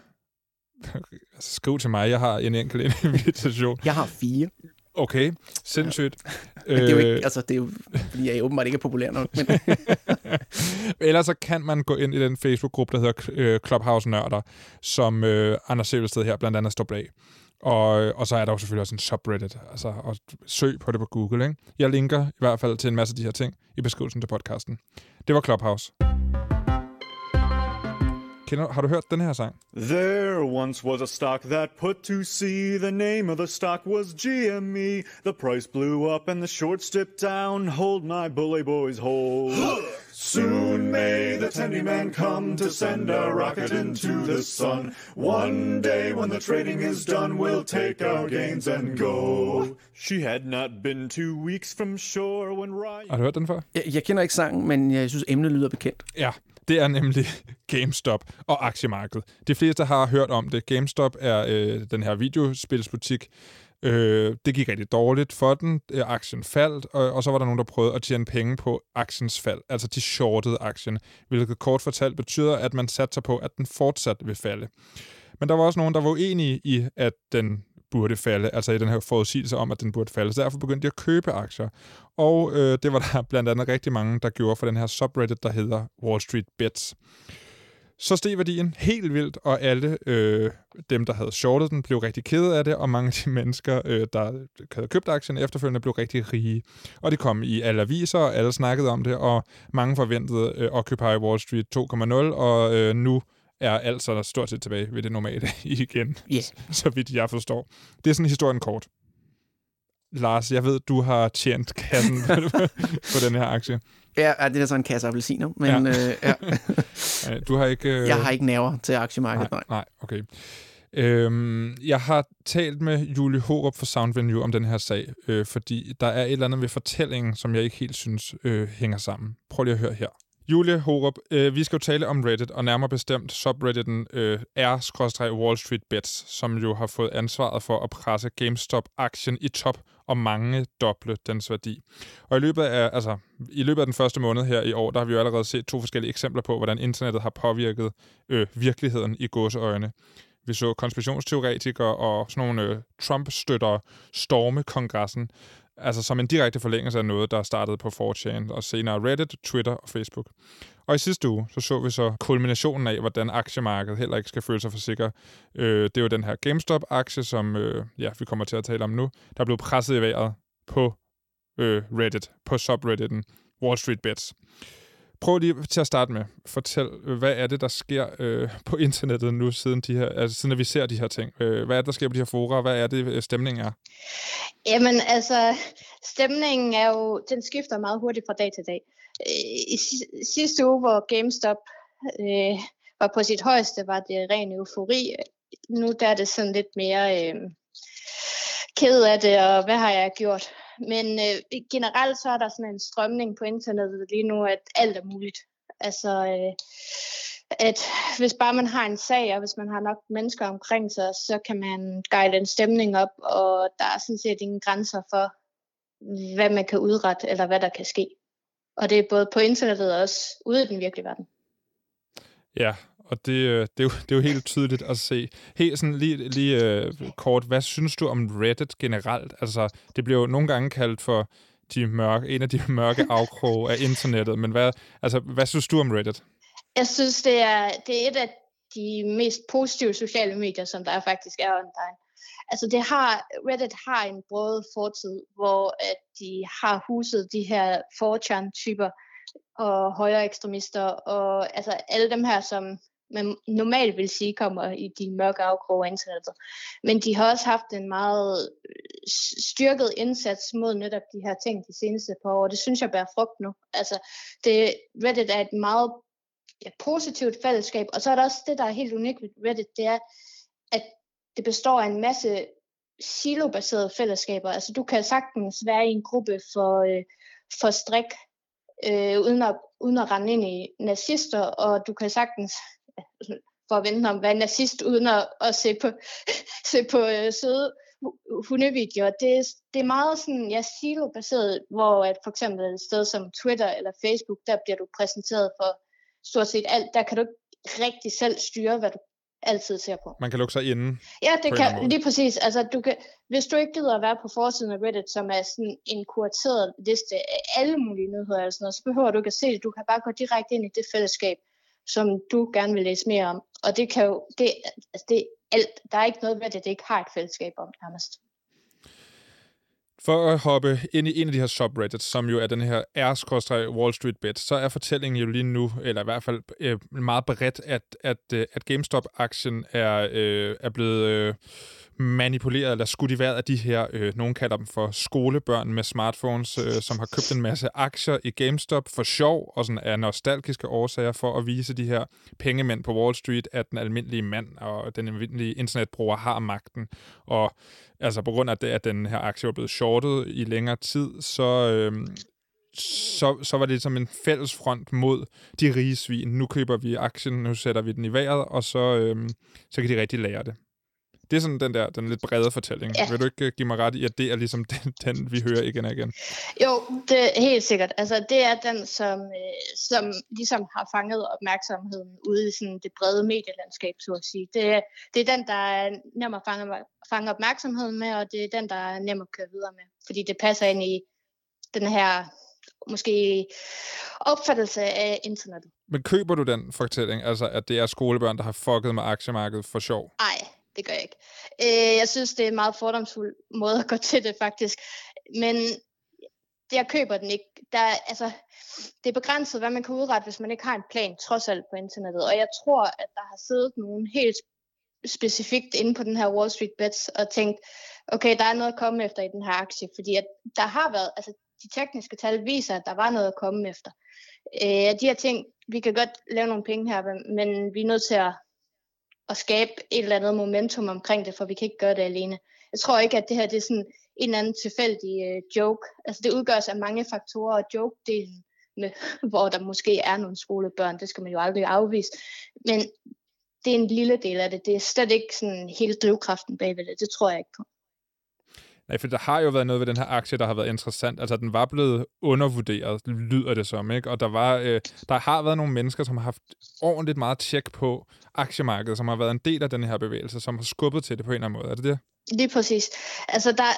altså, skriv til mig, jeg har en enkelt invitation. Jeg har fire. Okay, sindssygt. Ja. det er jo ikke, øh, altså, det er jo, fordi jeg åbenbart ikke er populær nok. Men... Ellers så kan man gå ind i den Facebook-gruppe, der hedder øh, Clubhouse Nørder, som øh, Anders Sæbelsted her blandt andet står bag. Og, og så er der jo selvfølgelig også en subreddit, altså og søg på det på Google. Ikke? Jeg linker i hvert fald til en masse af de her ting i beskrivelsen til podcasten. Det var Clubhouse. Kender, har du hørt den her sang? There once was a stock that put to sea. The name of the stock was GME. The price blew up and the short dipped down. Hold my bully boys, hold. Soon may the tendy man come to send a rocket into the sun. One day when the trading is done, we'll take our gains and go. She had not been two weeks from shore when Ryan... Har du hørt den før? Jeg, jeg kender ikke sangen, men jeg synes, emnet lyder bekendt. Ja, det er nemlig GameStop og aktiemarkedet. De fleste har hørt om det. GameStop er øh, den her videospilsbutik. Øh, det gik rigtig dårligt for den. Øh, aktien faldt, og, og så var der nogen, der prøvede at tjene penge på aktiens fald. Altså de shortede aktien, hvilket kort fortalt betyder, at man satte sig på, at den fortsat vil falde. Men der var også nogen, der var uenige i, at den burde falde, altså i den her forudsigelse om, at den burde falde. Så derfor begyndte de at købe aktier. Og øh, det var der blandt andet rigtig mange, der gjorde for den her subreddit, der hedder Wall Street Bets. Så steg værdien helt vildt, og alle øh, dem, der havde shortet den, blev rigtig kede af det, og mange af de mennesker, øh, der havde købt aktien efterfølgende, blev rigtig rige. Og det kom i alle aviser, og alle snakkede om det, og mange forventede øh, Occupy Wall Street 2.0, og øh, nu er alt så stort set tilbage ved det normale igen, Yeah. så vidt jeg forstår. Det er sådan historien kort. Lars, jeg ved, du har tjent kassen på den her aktie. Ja, det er så en kasse appelsiner, men Ja. Øh, ja. Du har ikke... øh, jeg har ikke nerver til aktiemarkedet. Nej, Nej. nej okay. Øhm, jeg har talt med Julie Horup fra Soundvenue om den her sag, øh, fordi der er et eller andet ved fortællingen, som jeg ikke helt synes øh, hænger sammen. Prøv lige at høre her. Julie Horup, øh, vi skal jo tale om Reddit, og nærmere bestemt subredditen øh, r-wall street bets, som jo har fået ansvaret for at presse GameStop-aktien i top og mange doble dens værdi. Og i løbet af, altså, i løbet af den første måned her i år, der har vi jo allerede set to forskellige eksempler på, hvordan internettet har påvirket øh, virkeligheden i gåseøjne. Vi så konspirationsteoretikere og sådan nogle øh, Trump-støttere storme kongressen, altså som en direkte forlængelse af noget, der startede på 4chan, og senere Reddit, Twitter og Facebook. Og i sidste uge, så så vi så kulminationen af, hvordan aktiemarkedet heller ikke skal føle sig for sikker. Øh, det er jo den her GameStop-aktie, som øh, ja, vi kommer til at tale om nu, der blev presset i vejret på øh, Reddit, på subredditen Wall Street Bets. Prøv lige til at starte med. Fortæl, øh, hvad er det, der sker øh, på internettet nu, siden, de her, altså, siden at vi ser de her ting? Øh, hvad er det, der sker på de her fora? Hvad er det, øh, stemningen er? Jamen altså, stemningen er jo, den skifter meget hurtigt fra dag til dag. Øh, I sidste uge, hvor GameStop øh, var på sit højeste, var det ren eufori. Nu der er det sådan lidt mere øh, ked af det, og hvad har jeg gjort? Men øh, generelt så er der sådan en strømning på internettet lige nu, at alt er muligt. Altså, øh, at hvis bare man har en sag, og hvis man har nok mennesker omkring sig, så kan man guide en stemning op, og der er sådan set ingen grænser for, hvad man kan udrette, eller hvad der kan ske. Og det er både på internettet og også ude i den virkelige verden. Ja, og det, øh, det, er, jo, det er jo helt tydeligt at se. Helt sådan lige, lige uh, kort, hvad synes du om Reddit generelt? Altså, det bliver jo nogle gange kaldt for de mørke, en af de mørke afkroge af internettet, men hvad, altså, hvad synes du om Reddit? Jeg synes, det er, det er et af de mest positive sociale medier, som der faktisk er online. Altså det har, Reddit har en brød fortid, hvor at de har huset de her 4 typer og højere ekstremister, og altså alle dem her, som man normalt vil sige kommer i de mørke afkroge af internettet. Men de har også haft en meget øh, styrket indsats mod netop de her ting de seneste par år, og det synes jeg bærer frugt nu. Altså det, Reddit er et meget ja, positivt fællesskab, og så er der også det, der er helt unikt ved Reddit, det er, at det består af en masse silobaserede fællesskaber. Altså du kan sagtens være i en gruppe for, øh, for strik, øh, uden, at, uden at rende ind i nazister, og du kan sagtens for at vente om, hvad en nazist, uden at, at se på, se på øh, søde hundevideoer. Det, det er meget sådan, ja, silo-baseret, hvor at for eksempel et sted som Twitter eller Facebook, der bliver du præsenteret for stort set alt. Der kan du ikke rigtig selv styre, hvad du altid ser på. Man kan lukke sig inde. Ja, det kan lige præcis. Altså, du kan, hvis du ikke gider at være på forsiden af Reddit, som er sådan en kurateret liste af alle mulige nyheder, eller sådan noget, så behøver du ikke at se det. Du kan bare gå direkte ind i det fællesskab, som du gerne vil læse mere om. Og det kan jo, det, altså, det er alt. Der er ikke noget ved det, det ikke har et fællesskab om nærmest. For at hoppe ind i en af de her subreddits, som jo er den her r-wall street bet, så er fortællingen jo lige nu, eller i hvert fald øh, meget bredt, at, at, øh, at GameStop-aktien er, øh, er blevet øh, manipuleret eller skudt i vejret af de her, øh, nogen kalder dem for skolebørn med smartphones, øh, som har købt en masse aktier i GameStop for sjov og sådan af nostalgiske årsager for at vise de her pengemænd på Wall Street, at den almindelige mand og den almindelige internetbruger har magten. Og altså på grund af det, at den her aktie var blevet shortet i længere tid, så, øh, så, så var det som en fælles front mod de rige svin. Nu køber vi aktien, nu sætter vi den i vejret, og så, øhm, så kan de rigtig lære det. Det er sådan den der, den lidt brede fortælling. Ja. Vil du ikke øh, give mig ret i, at det er ligesom den, den vi hører igen og igen? Jo, det er helt sikkert. Altså, det er den, som, øh, som ligesom har fanget opmærksomheden ude i sådan det brede medielandskab, så at sige. Det, er, det er den, der er nem at fange, fange opmærksomheden med, og det er den, der er nem at køre videre med. Fordi det passer ind i den her måske opfattelse af internettet. Men køber du den fortælling, altså at det er skolebørn, der har fucket med aktiemarkedet for sjov? Nej, det gør jeg ikke. Øh, jeg synes, det er en meget fordomsfuld måde at gå til det faktisk. Men jeg køber den ikke. Der, altså, det er begrænset, hvad man kan udrette, hvis man ikke har en plan, trods alt på internettet. Og jeg tror, at der har siddet nogen helt specifikt inde på den her Wall Street Bets og tænkt, okay, der er noget at komme efter i den her aktie, fordi at der har været, altså de tekniske tal viser, at der var noget at komme efter. Øh, de her ting, vi kan godt lave nogle penge her, men vi er nødt til at, at skabe et eller andet momentum omkring det, for vi kan ikke gøre det alene. Jeg tror ikke, at det her det er sådan en eller anden tilfældig øh, joke. Altså det udgøres af mange faktorer, og joke-delen, med, hvor der måske er nogle skolebørn, det skal man jo aldrig afvise. Men det er en lille del af det. Det er slet ikke sådan hele drivkraften bagved det. Det tror jeg ikke på. Nej, for der har jo været noget ved den her aktie, der har været interessant. Altså, den var blevet undervurderet, lyder det som, ikke? Og der, var, øh, der har været nogle mennesker, som har haft ordentligt meget tjek på aktiemarkedet, som har været en del af den her bevægelse, som har skubbet til det på en eller anden måde. Er det det? Lige præcis. Altså, der,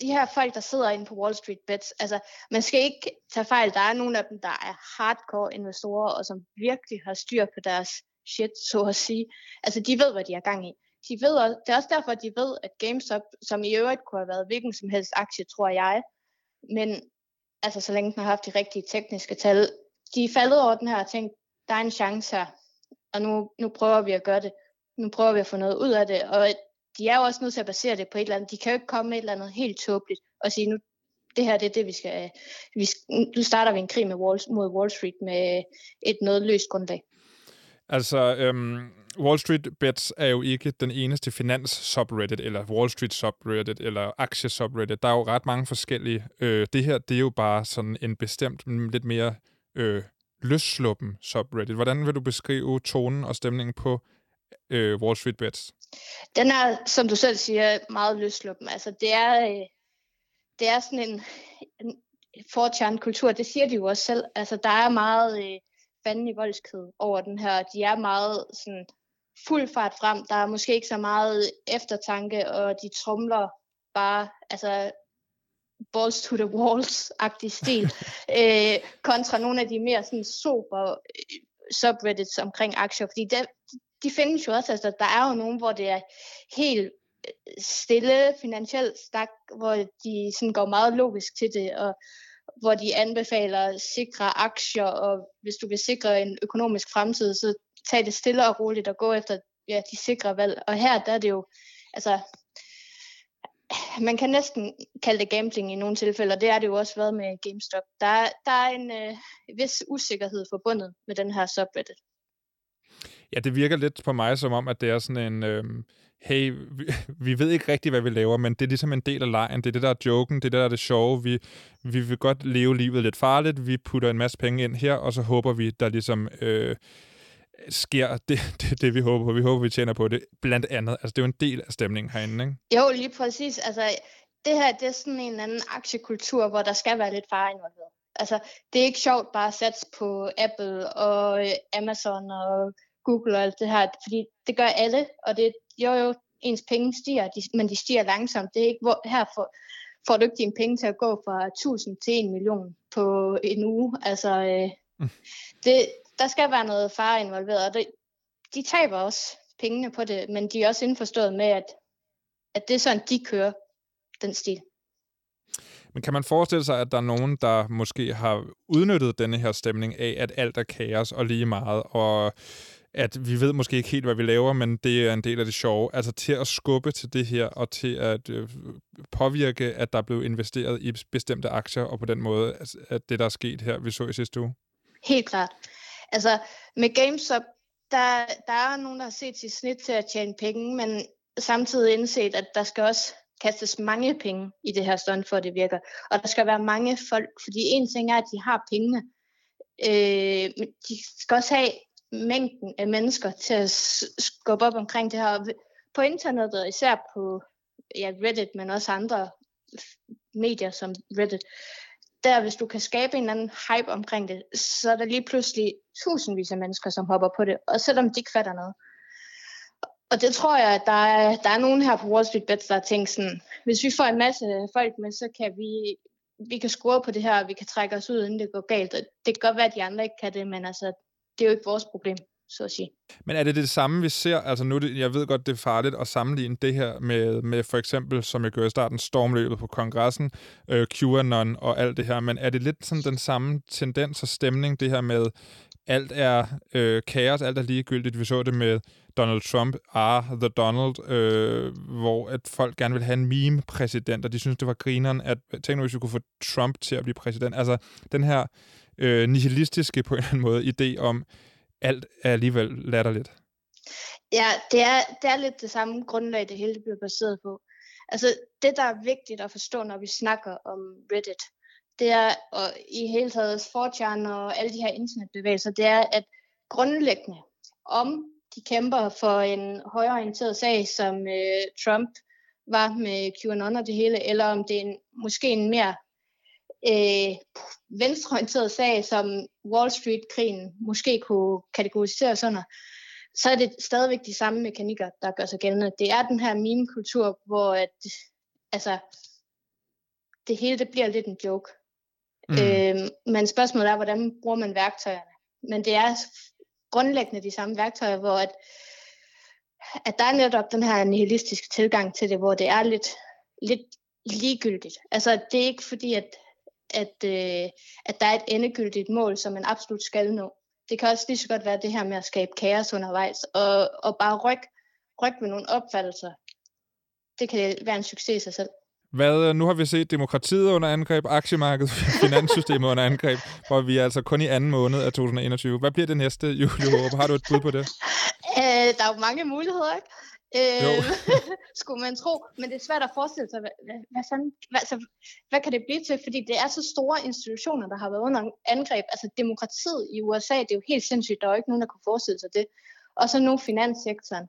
de her folk, der sidder inde på Wall Street Bets, altså, man skal ikke tage fejl. Der er nogle af dem, der er hardcore investorer, og som virkelig har styr på deres shit, så at sige. Altså, de ved, hvad de er gang i de ved også, det er også derfor, de ved, at GameStop, som i øvrigt kunne have været hvilken som helst aktie, tror jeg, men altså så længe den har haft de rigtige tekniske tal, de er faldet over den her og tænkt, der er en chance her, og nu, nu prøver vi at gøre det. Nu prøver vi at få noget ud af det, og de er jo også nødt til at basere det på et eller andet. De kan jo ikke komme med et eller andet helt tåbeligt og sige, nu det her det er det, vi skal... Vi, nu starter vi en krig med Wall, mod Wall Street med et noget løst grundlag. Altså, øhm, Wall Street Bets er jo ikke den eneste finans-subreddit, eller Wall Street subreddit, eller aktie-subreddit. Der er jo ret mange forskellige. Øh, det her, det er jo bare sådan en bestemt, mm, lidt mere øh, løssluppen subreddit. Hvordan vil du beskrive tonen og stemningen på øh, Wall Street Bets? Den er, som du selv siger, meget løssluppen. Altså, det er, øh, det er sådan en, en kultur Det siger de jo også selv. Altså, der er meget... Øh, fanden i voldsked over den her. De er meget sådan fuld fart frem. Der er måske ikke så meget eftertanke, og de trumler bare, altså balls to the walls-agtig stil, øh, kontra nogle af de mere sådan super øh, subreddits omkring aktier, fordi det, de findes jo også, altså der er jo nogen, hvor det er helt øh, stille finansielt stak, hvor de sådan går meget logisk til det, og hvor de anbefaler sikre aktier, og hvis du vil sikre en økonomisk fremtid, så tage det stille og roligt og gå efter ja, de sikre valg. Og her der er det jo, altså, man kan næsten kalde det gambling i nogle tilfælde, og det er det jo også været med GameStop. Der, der er en øh, vis usikkerhed forbundet med den her subreddit. Ja, det virker lidt på mig som om, at det er sådan en... Øh hey, vi, vi ved ikke rigtigt, hvad vi laver, men det er ligesom en del af lejen. Det er det, der er joken, det er det, der er det sjove. Vi, vi vil godt leve livet lidt farligt, vi putter en masse penge ind her, og så håber vi, der ligesom øh, sker det, det, det, vi håber på. Vi håber, vi tjener på det, blandt andet. Altså, det er jo en del af stemningen herinde, ikke? Jo, lige præcis. Altså, det her, det er sådan en anden aktiekultur, hvor der skal være lidt far involveret. Altså, det er ikke sjovt bare at satse på Apple og øh, Amazon og Google og alt det her, fordi det gør alle, og det, jo jo, ens penge stiger, de, men de stiger langsomt. Det er ikke, hvor, her får, får du ikke dine penge til at gå fra 1000 til 1 million på en uge. Altså, øh, mm. det, der skal være noget far involveret, og det, de taber også pengene på det, men de er også indforstået med, at, at det er sådan, de kører den stil. Men kan man forestille sig, at der er nogen, der måske har udnyttet denne her stemning af, at alt er kaos og lige meget, og at vi ved måske ikke helt, hvad vi laver, men det er en del af det sjove. Altså til at skubbe til det her, og til at øh, påvirke, at der er blevet investeret i bestemte aktier, og på den måde, at det, der er sket her, vi så i sidste uge. Helt klart. Altså med GameStop, der, der er nogen, der har set sit snit til at tjene penge, men samtidig indset, at der skal også kastes mange penge i det her stund, for at det virker. Og der skal være mange folk, fordi en ting er, at de har pengene, øh, men de skal også have mængden af mennesker til at skubbe op omkring det her. på internettet, især på ja, Reddit, men også andre medier som Reddit, der hvis du kan skabe en eller anden hype omkring det, så er der lige pludselig tusindvis af mennesker, som hopper på det, og selvom de ikke fatter noget. Og det tror jeg, at der er, der er nogen her på Wall Street Bets, der har tænkt sådan, hvis vi får en masse folk med, så kan vi, vi kan score på det her, og vi kan trække os ud, inden det går galt. Og det kan godt være, at de andre ikke kan det, men altså, det er jo ikke vores problem så at sige. Men er det det samme, vi ser? Altså nu, det, jeg ved godt, det er farligt at sammenligne det her med, med for eksempel, som jeg gjorde i starten, stormløbet på kongressen, øh, QAnon og alt det her, men er det lidt sådan den samme tendens og stemning, det her med, alt er øh, kaos, alt er ligegyldigt. Vi så det med Donald Trump, ah, The Donald, øh, hvor at folk gerne vil have en meme-præsident, og de synes, det var grineren, at tænk nu, hvis vi kunne få Trump til at blive præsident. Altså den her øh, nihilistiske på en eller anden måde idé om, alt er alligevel latterligt. Ja, det er, det er lidt det samme grundlag, det hele bliver baseret på. Altså, det, der er vigtigt at forstå, når vi snakker om Reddit, det er, og i hele taget 4 og alle de her internetbevægelser, det er, at grundlæggende, om de kæmper for en højorienteret sag, som øh, Trump var med QAnon og det hele, eller om det er en, måske en mere øh, venstreorienteret sag, som Wall Street-krigen måske kunne kategorisere sådan, så er det stadigvæk de samme mekanikker, der gør sig gældende. Det er den her meme-kultur, hvor at, altså, det hele det bliver lidt en joke. Mm. Øh, men spørgsmålet er, hvordan bruger man værktøjerne? Men det er grundlæggende de samme værktøjer, hvor at, at der er netop den her nihilistiske tilgang til det, hvor det er lidt, lidt ligegyldigt. Altså, det er ikke fordi, at at, øh, at der er et endegyldigt mål, som man absolut skal nå. Det kan også lige så godt være det her med at skabe kaos undervejs, og, og bare rykke ryk med nogle opfattelser. Det kan være en succes i sig selv. Hvad, øh, nu har vi set demokratiet under angreb, aktiemarkedet, finanssystemet under angreb, hvor vi er altså kun i anden måned af 2021. Hvad bliver det næste, Julie Håber? Har du et bud på det? Øh, der er jo mange muligheder, ikke? Øh, skulle man tro. Men det er svært at forestille sig, hvad, hvad, hvad, fanden, hvad, altså, hvad kan det blive til? Fordi det er så store institutioner, der har været under angreb. Altså demokratiet i USA, det er jo helt sindssygt. Der er jo ikke nogen, der kunne forestille sig det. Og så nu finanssektoren.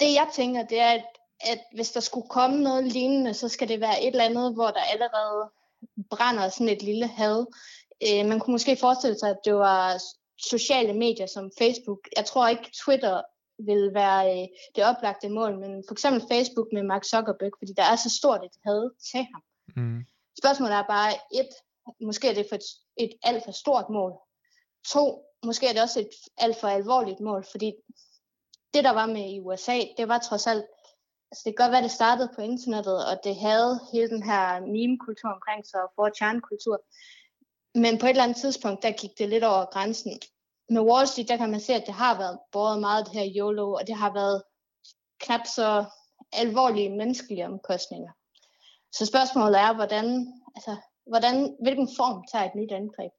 Det jeg tænker, det er, at, at hvis der skulle komme noget lignende, så skal det være et eller andet, hvor der allerede brænder sådan et lille had. Øh, man kunne måske forestille sig, at det var sociale medier som Facebook. Jeg tror ikke, Twitter vil være øh, det oplagte mål, men for eksempel Facebook med Mark Zuckerberg, fordi der er så stort et had til ham. Mm. Spørgsmålet er bare, et, måske er det for et, et alt for stort mål. To, måske er det også et alt for alvorligt mål, fordi det, der var med i USA, det var trods alt, altså det kan godt være, det startede på internettet, og det havde hele den her meme-kultur omkring sig, og 4chan-kultur. Men på et eller andet tidspunkt, der gik det lidt over grænsen, med Wall Street, der kan man se, at det har været både meget det her YOLO, og det har været knap så alvorlige menneskelige omkostninger. Så spørgsmålet er, hvordan, altså, hvordan, hvilken form tager et nyt angreb?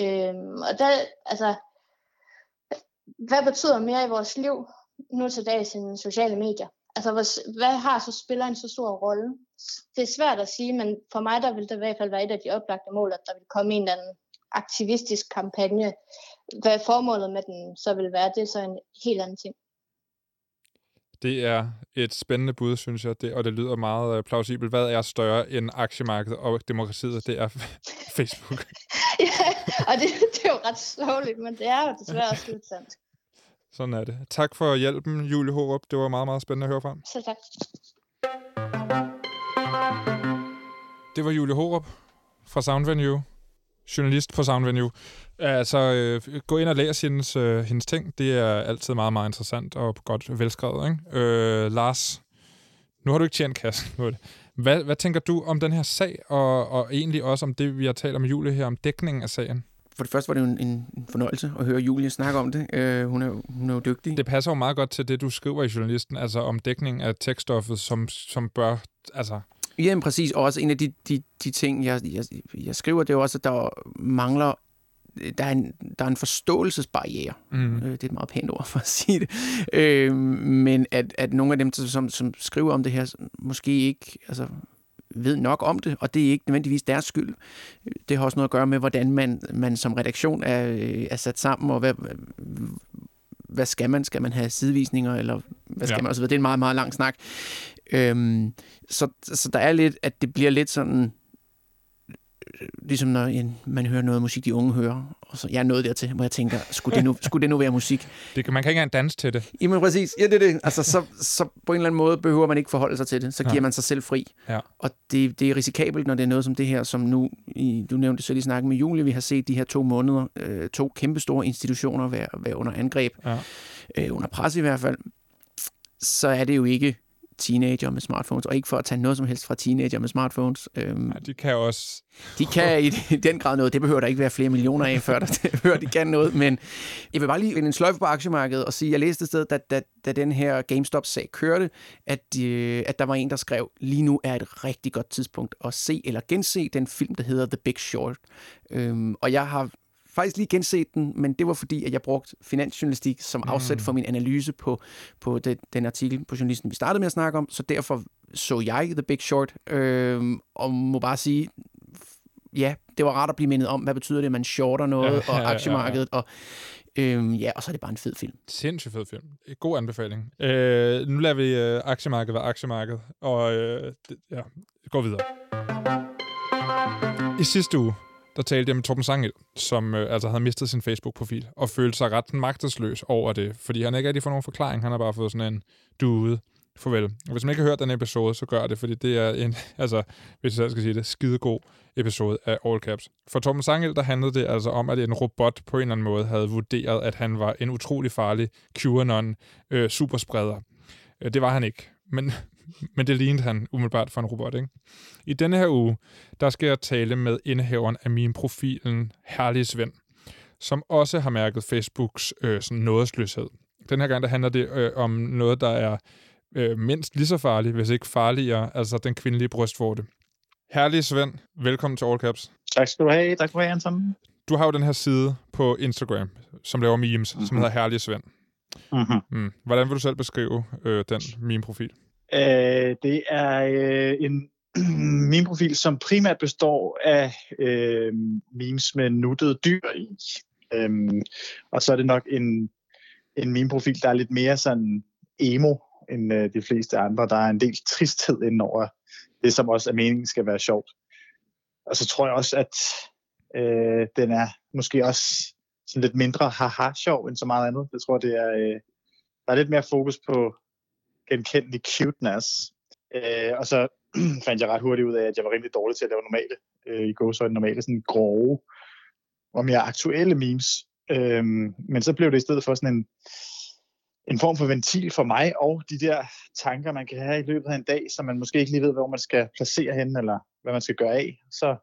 Øhm, og der, altså, hvad betyder mere i vores liv nu til dags end sociale medier? Altså, hvad, hvad har så spiller en så stor rolle? Det er svært at sige, men for mig der vil det i hvert fald være et af de oplagte mål, at der vil komme en eller anden aktivistisk kampagne. Hvad formålet med den så vil være, det er så en helt anden ting. Det er et spændende bud, synes jeg, det, og det lyder meget øh, plausibelt. Hvad er større end aktiemarkedet og demokratiet? Det er Facebook. ja, og det, det er jo ret slåeligt, men det er jo desværre også lidt sandt. Sådan er det. Tak for hjælpen, Julie Hårup. Det var meget, meget spændende at høre fra. Så tak. Det var Julie Hårup fra Soundvenue journalist på Soundvenue. Altså, øh, gå ind og læs hendes, øh, hendes ting. Det er altid meget, meget interessant og godt velskrevet. Ikke? Øh, Lars, nu har du ikke tjent kassen på det. Hvad, hvad tænker du om den her sag, og, og egentlig også om det, vi har talt om Julie her, om dækningen af sagen? For det første var det jo en, en fornøjelse at høre Julie snakke om det. Uh, hun, er, hun er jo dygtig. Det passer jo meget godt til det, du skriver i journalisten, altså om dækning af tekststoffet, som, som bør... Altså, Ja, præcis. Og også en af de, de, de ting, jeg, jeg, jeg skriver, det er også, at der mangler der er en, der er en forståelsesbarriere. Mm. Øh, det er et meget pænt ord for at sige det. Øh, men at, at nogle af dem, som, som skriver om det her, måske ikke altså, ved nok om det, og det er ikke nødvendigvis deres skyld. Det har også noget at gøre med, hvordan man, man som redaktion er, er sat sammen, og hvad, hvad skal man? Skal man have sidevisninger, eller hvad skal Ja. man, og så videre. Det er en meget, meget lang snak. Øhm, så, så der er lidt, at det bliver lidt sådan, øh, ligesom når man hører noget musik, de unge hører, og så jeg er nået dertil, hvor jeg tænker, skulle det nu, skulle det nu være musik? Det, kan- man kan ikke engang danse til det. Jamen præcis, ja det er det. Altså, så, så på en eller anden måde behøver man ikke forholde sig til det. Så giver Ja. man sig selv fri. Ja. Og det, det er risikabelt, når det er noget som det her, som nu, i, du nævnte selv i snakken med Julie, vi har set de her to måneder, øh, to kæmpestore institutioner være, være under angreb, Ja. øh, under pres i hvert fald, så er det jo ikke teenager med smartphones, og ikke for at tage noget som helst fra teenager med smartphones. Øhm, Ja, de kan også... de kan i den grad noget. Det behøver der ikke være flere millioner af, før der før de kan noget. Men jeg vil bare lige vende en sløjfe på aktiemarkedet og sige, jeg læste et sted, da, da, da den her GameStop-sag kørte, at, øh, at der var en, der skrev, lige nu er et rigtig godt tidspunkt at se eller gense den film, der hedder The Big Short. Øhm, og jeg har faktisk lige genset den, men det var fordi, at jeg brugte finansjournalistik som afsæt for min analyse på, på det, den artikel på journalisten, vi startede med at snakke om, så derfor så jeg The Big Short, øhm, og må bare sige, ja, det var rart at blive mindet om, hvad betyder det, at man shorter noget, Ja, ja, ja, ja, og aktiemarkedet, og øhm, ja, og så er det bare en fed film. Sindssygt fed film. God anbefaling. Øh, nu lader vi øh, aktiemarkedet være aktiemarkedet, og øh, det, ja, går videre. I sidste uge, der talte jeg med Torben Sangel, som øh, altså havde mistet sin Facebook-profil, og følte sig ret magtesløs over det, fordi han ikke rigtig får nogen forklaring. Han har bare fået sådan en dude. Farvel. Og hvis man ikke har hørt den episode, så gør det, fordi det er en, altså, hvis jeg selv skal sige det, skidegod episode af All Caps. For Torben Sangel, der handlede det altså om, at en robot på en eller anden måde havde vurderet, at han var en utrolig farlig QAnon øh, superspreder. Øh, det var han ikke, men, men det lignede han umiddelbart for en robot, ikke? I denne her uge, der skal jeg tale med indehaveren af min profilen, Herlige Svend, som også har mærket Facebooks øh, sådan nådesløshed. Den her gang, der handler det øh, om noget, der er øh, mindst lige så farligt, hvis ikke farligere, altså den kvindelige brystvorte. Herlige Svend, velkommen til All Caps. Tak skal du have. Tak skal du have, Anton. Du har jo den her side på Instagram, som laver memes, mm-hmm. som hedder Herlige Svend. Mm-hmm. Mm. Hvordan vil du selv beskrive øh, den meme-profil? Øh, det er øh, en min profil, som primært består af øh, memes med nuttede dyr i. Øhm, og så er det nok en, en meme-profil, der er lidt mere sådan emo end øh, de fleste andre. Der er en del tristhed indover det, som også er meningen skal være sjovt. Og så tror jeg også, at øh, den er måske også sådan lidt mindre haha-sjov end så meget andet. Jeg tror, det er, øh, der er lidt mere fokus på genkendelig cuteness. Øh, og så fandt jeg ret hurtigt ud af, at jeg var rimelig dårlig til at lave normale, øh, i gåsøjne normale, sådan grove og mere aktuelle memes. Øh, men så blev det i stedet for sådan en, en form for ventil for mig, og de der tanker, man kan have i løbet af en dag, som man måske ikke lige ved, hvor man skal placere hen, eller hvad man skal gøre af. Så,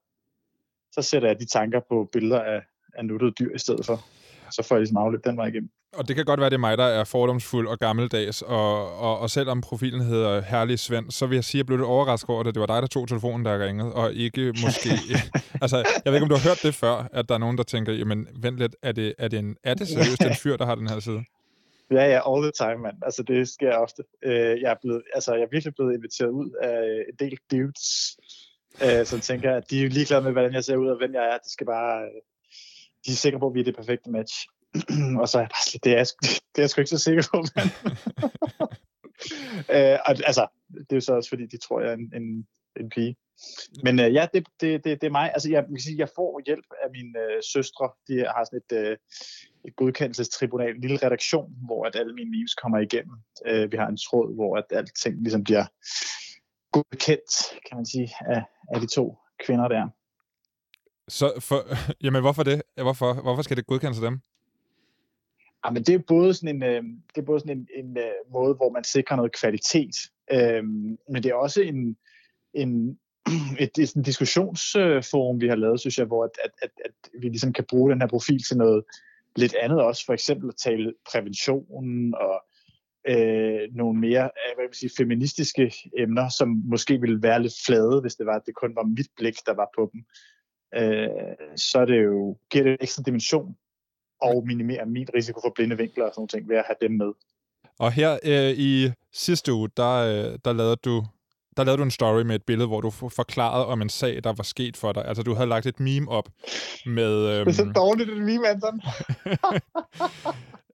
så sætter jeg de tanker på billeder af, af nuttede dyr i stedet for. Så får jeg ligesom afløb den vej igennem. Og det kan godt være, det er mig, der er fordomsfuld og gammeldags, og, og, og selvom profilen hedder Herlig Svend, så vil jeg sige, at jeg blev lidt overrasket over, at det var dig, der tog telefonen, der ringede, og ikke måske... altså, jeg ved ikke, om du har hørt det før, at der er nogen, der tænker, jamen, vent lidt, er det, er det, en, er det seriøst en fyr, der har den her side? Ja, ja, all the time, mand. Altså, det sker ofte. Øh, jeg, er blevet, altså, jeg er virkelig blevet inviteret ud af en del dudes, øh, som tænker, at de er jo ligeglade med, hvordan jeg ser ud og hvem jeg er. De skal bare... De er sikre på, at vi er det perfekte match. og så er jeg bare slet, det er, jeg det er jeg sgu ikke så sikker på, mand. øh, altså, det er jo så også, fordi de tror, jeg er en, en, en pige. Men øh, ja, det, det, det, det er mig. Altså, jeg, man kan sige, jeg får hjælp af mine øh, søstre. De har sådan et, øh, et godkendelsestribunal, en lille redaktion, hvor at alle mine memes kommer igennem. Øh, vi har en tråd, hvor at alting ligesom bliver godkendt, kan man sige, af, af de to kvinder der. Så for, jamen, hvorfor det? Hvorfor, hvorfor skal det godkendes af dem? Ja, men det er både sådan en, øh, det er både sådan en, en øh, måde, hvor man sikrer noget kvalitet, øh, men det er også en, en et, et, et diskussionsforum, vi har lavet, synes jeg, hvor at, at, at, at vi ligesom kan bruge den her profil til noget lidt andet også, for eksempel at tale prævention og øh, nogle mere øh, hvad vil sige, feministiske emner, som måske ville være lidt flade, hvis det var, at det kun var mit blik, der var på dem. Øh, så er det jo, giver det en ekstra dimension og minimerer min risiko for blinde vinkler og sådan nogle ting ved at have dem med. Og her øh, i sidste uge, der, øh, der lavede du der lavede du en story med et billede, hvor du for- forklarede om en sag, der var sket for dig. Altså, du havde lagt et meme op med... Det er så Øhm, dårligt, det meme, Anton.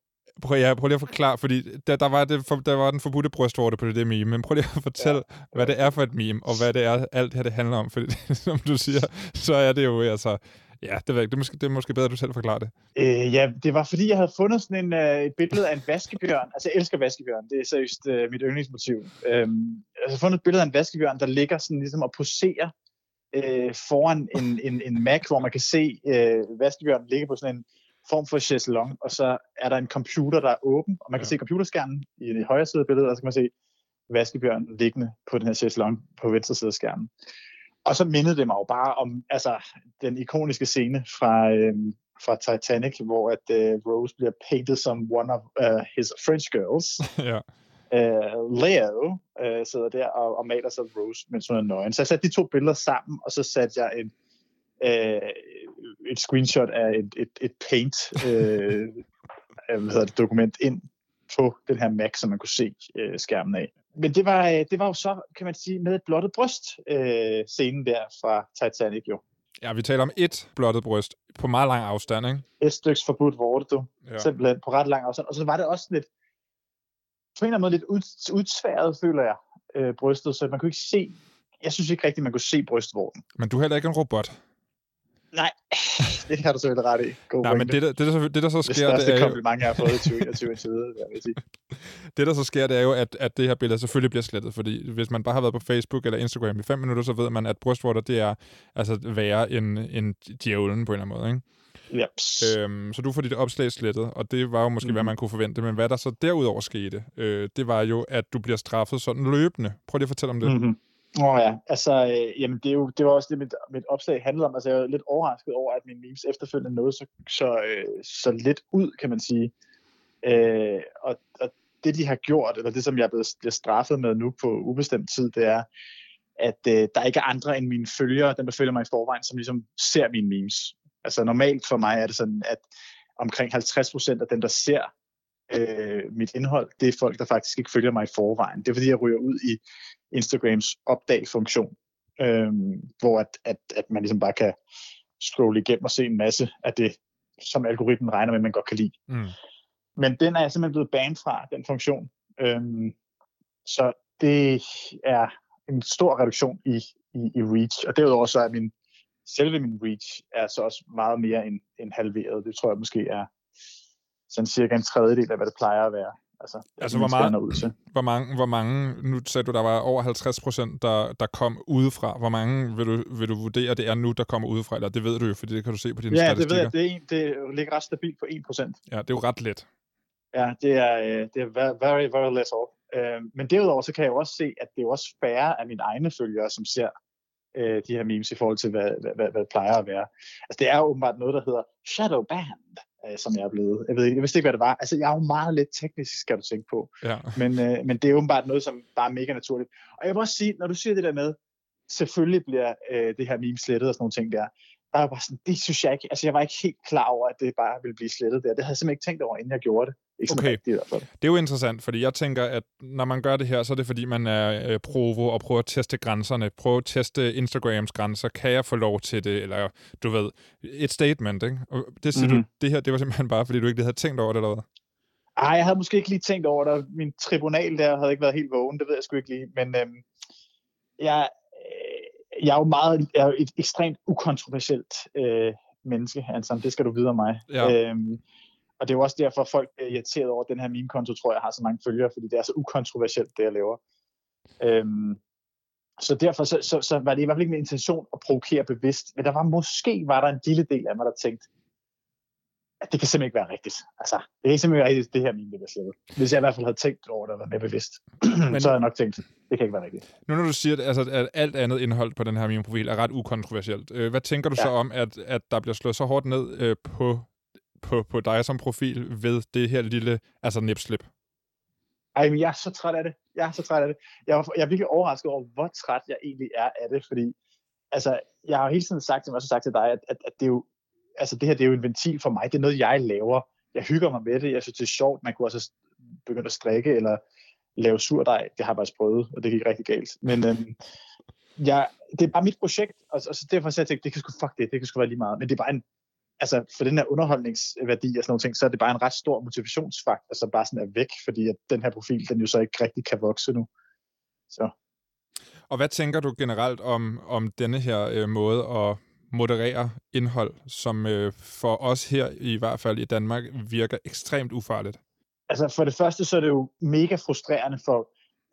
Prøv, ja, prøv lige at forklare, fordi der, der, var, det, for, der var den forbudte brystvorte på det, det meme, men prøv lige at fortælle, ja. hvad det er for et meme, og hvad det er, alt det her det handler om, fordi som du siger, så er det jo altså, ja, det, ved jeg, det, er måske, det er måske bedre, at du selv forklarer det. Øh, ja, det var fordi, jeg havde fundet sådan en, uh, et billede af en vaskebjørn, altså jeg elsker vaskebjørn, det er seriøst uh, mit yndlingsmotiv. Øhm, jeg har fundet et billede af en vaskebjørn, der ligger sådan ligesom og poserer øh, foran en, en, en Mac, hvor man kan se øh, vaskebjørnen ligge på sådan en form for chaiselong, og så er der en computer, der er åben, og man kan ja. se computerskærmen i det højre side af billedet, og så kan man se vaskebjørnen liggende på den her chaiselong på venstre side af skærmen. Og så mindede det mig jo bare om altså, den ikoniske scene fra, øh, fra Titanic, hvor at øh, Rose bliver painted som one of uh, his French girls. ja. Uh, Leo uh, sidder der og, og maler sig Rose, mens hun er nøgen. Så jeg satte de to billeder sammen, og så satte jeg en, uh, et screenshot af et, et, et paint uh, hvad hedder det, dokument ind på den her Mac, som man kunne se uh, skærmen af. Men det var, det var jo så, kan man sige, med et blottet bryst, uh, scenen der fra Titanic jo. Ja, vi taler om et blottet bryst på meget lang afstand, ikke? Et styks forbudt vorte, du. Ja. Simpelthen på ret lang afstand. Og så var det også lidt, på en eller anden måde lidt ud, udsværet, føler jeg, øh, brystet, så man kunne ikke se, jeg synes ikke rigtigt, man kunne se brystvorten. Men du er heller ikke en robot. Nej, det har du selvfølgelig ret i. God Nej, men det der, det, der, så, det, der så sker, det, det er jo... mange, jeg har fået i 2021 indtil videre, vil sige. Det, der så sker, det er jo, at, at det her billede selvfølgelig bliver slettet, fordi hvis man bare har været på Facebook eller Instagram i fem minutter, så ved man, at brystvorter, det er altså værre end, end djævlen på en eller anden måde, ikke? Yep. Øhm, så du får dit opslag slettet, og det var jo måske, mm. hvad mhm. man kunne forvente. Men hvad der så derudover skete, øh, det var jo, at du bliver straffet sådan løbende. Prøv lige at fortælle om det. Mm-hmm. Åh oh, ja, altså, øh, jamen det, er jo, det var også det, mit, mit opslag handlede om. Altså, jeg var lidt overrasket over, at min memes efterfølgende nåede så, så, øh, så lidt ud, kan man sige. Øh, og, og det, de har gjort, eller det, som jeg er blevet, bliver straffet med nu på ubestemt tid, det er, at øh, der ikke er andre end mine følgere, dem der følger mig i forvejen, som ligesom ser mine memes. Altså normalt for mig er det sådan, at omkring 50% af dem, der ser øh, mit indhold, det er folk, der faktisk ikke følger mig i forvejen. Det er fordi, jeg ryger ud i Instagrams opdag-funktion, øh, hvor at, at, at man ligesom bare kan scrolle igennem og se en masse af det, som algoritmen regner med, man godt kan lide. Mm. Men den er jeg simpelthen blevet banet fra, den funktion. Øhm, så det er en stor reduktion i, i, i reach. Og derudover så er min selve min reach er så også meget mere end, end halveret. Det tror jeg måske er sådan cirka en tredjedel af, hvad det plejer at være. Altså, altså hvor, meget, ud til. hvor, mange, hvor mange, nu sagde du, der var over 50 procent, der, der kom udefra. Hvor mange vil du, vil du vurdere, det er nu, der kommer udefra? Eller det ved du jo, fordi det kan du se på dine ja, statistikker. Ja, det ved jeg. Det, er en, det ligger ret stabilt på 1 procent. Ja, det er jo ret let. Ja, det er, øh, det er very, very less off. Øh, men derudover, så kan jeg jo også se, at det er også færre af mine egne følgere, som ser øh, de her memes i forhold til, hvad, hvad, hvad, hvad det plejer at være. Altså, det er jo åbenbart noget, der hedder shadow band, øh, som jeg er blevet. Jeg, ved ikke, jeg vidste ikke, hvad det var. Altså, jeg er jo meget lidt teknisk, skal du tænke på. Ja. Men, øh, men det er åbenbart noget, som bare er mega naturligt. Og jeg vil også sige, når du siger det der med, selvfølgelig bliver øh, det her meme slettet og sådan nogle ting der, der er bare sådan, det synes jeg ikke, altså jeg var ikke helt klar over, at det bare ville blive slettet der. Det havde jeg simpelthen ikke tænkt over, inden jeg gjorde det. Ikke okay. Rigtigt, i hvert fald. Det er jo interessant, fordi jeg tænker, at når man gør det her, så er det fordi, man er øh, provo og prøver at teste grænserne, prøver at teste Instagrams grænser. Kan jeg få lov til det? Eller du ved, et statement, ikke? Og det siger mm-hmm. du, det her, det var simpelthen bare, fordi du ikke havde tænkt over det, eller hvad? Ej, jeg havde måske ikke lige tænkt over det. Min tribunal der havde ikke været helt vågen, det ved jeg sgu ikke lige. Men øhm, jeg, øh, jeg er jo meget, jeg er jo et ekstremt ukontroversielt øh, menneske, altså, det skal du vide om mig. Ja. Øhm, og det er jo også derfor, folk er irriteret over, at den her meme-konto, tror jeg, har så mange følgere, fordi det er så ukontroversielt, det jeg laver. Øhm, så derfor så, så, så var det i hvert fald ikke min intention at provokere bevidst, men der var måske var der en lille del af mig, der tænkte, at det kan simpelthen ikke være rigtigt. Altså, det kan simpelthen ikke være rigtigt, det her meme, det slettet. Hvis jeg i hvert fald havde tænkt over det og været mere bevidst, men, så havde jeg nok tænkt, det kan ikke være rigtigt. Nu når du siger, at, altså, at alt andet indhold på den her meme-profil er ret ukontroversielt, øh, hvad tænker du ja. så om, at, at der bliver slået så hårdt ned øh, på på, på dig som profil ved det her lille altså nipslip? Ej, men jeg er så træt af det. Jeg er så træt af det. Jeg, var, jeg er virkelig overrasket over, hvor træt jeg egentlig er af det, fordi altså, jeg har hele tiden sagt, som jeg også har sagt til dig, at, at, at det, er jo, altså, det her det er jo en ventil for mig. Det er noget, jeg laver. Jeg hygger mig med det. Jeg synes, det er sjovt. Man kunne også begynde at strikke eller lave surdej. Det har jeg faktisk prøvet, og det gik rigtig galt. Men øhm, jeg, det er bare mit projekt, og, og så derfor så jeg tænkte, det kan sgu fuck det, det kan sgu være lige meget. Men det er bare en altså for den her underholdningsværdi og sådan nogle ting, så er det bare en ret stor motivationsfaktor, som bare sådan er væk, fordi at den her profil, den jo så ikke rigtig kan vokse nu. Så. Og hvad tænker du generelt om, om denne her øh, måde at moderere indhold, som øh, for os her, i hvert fald i Danmark, virker ekstremt ufarligt? Altså for det første, så er det jo mega frustrerende for,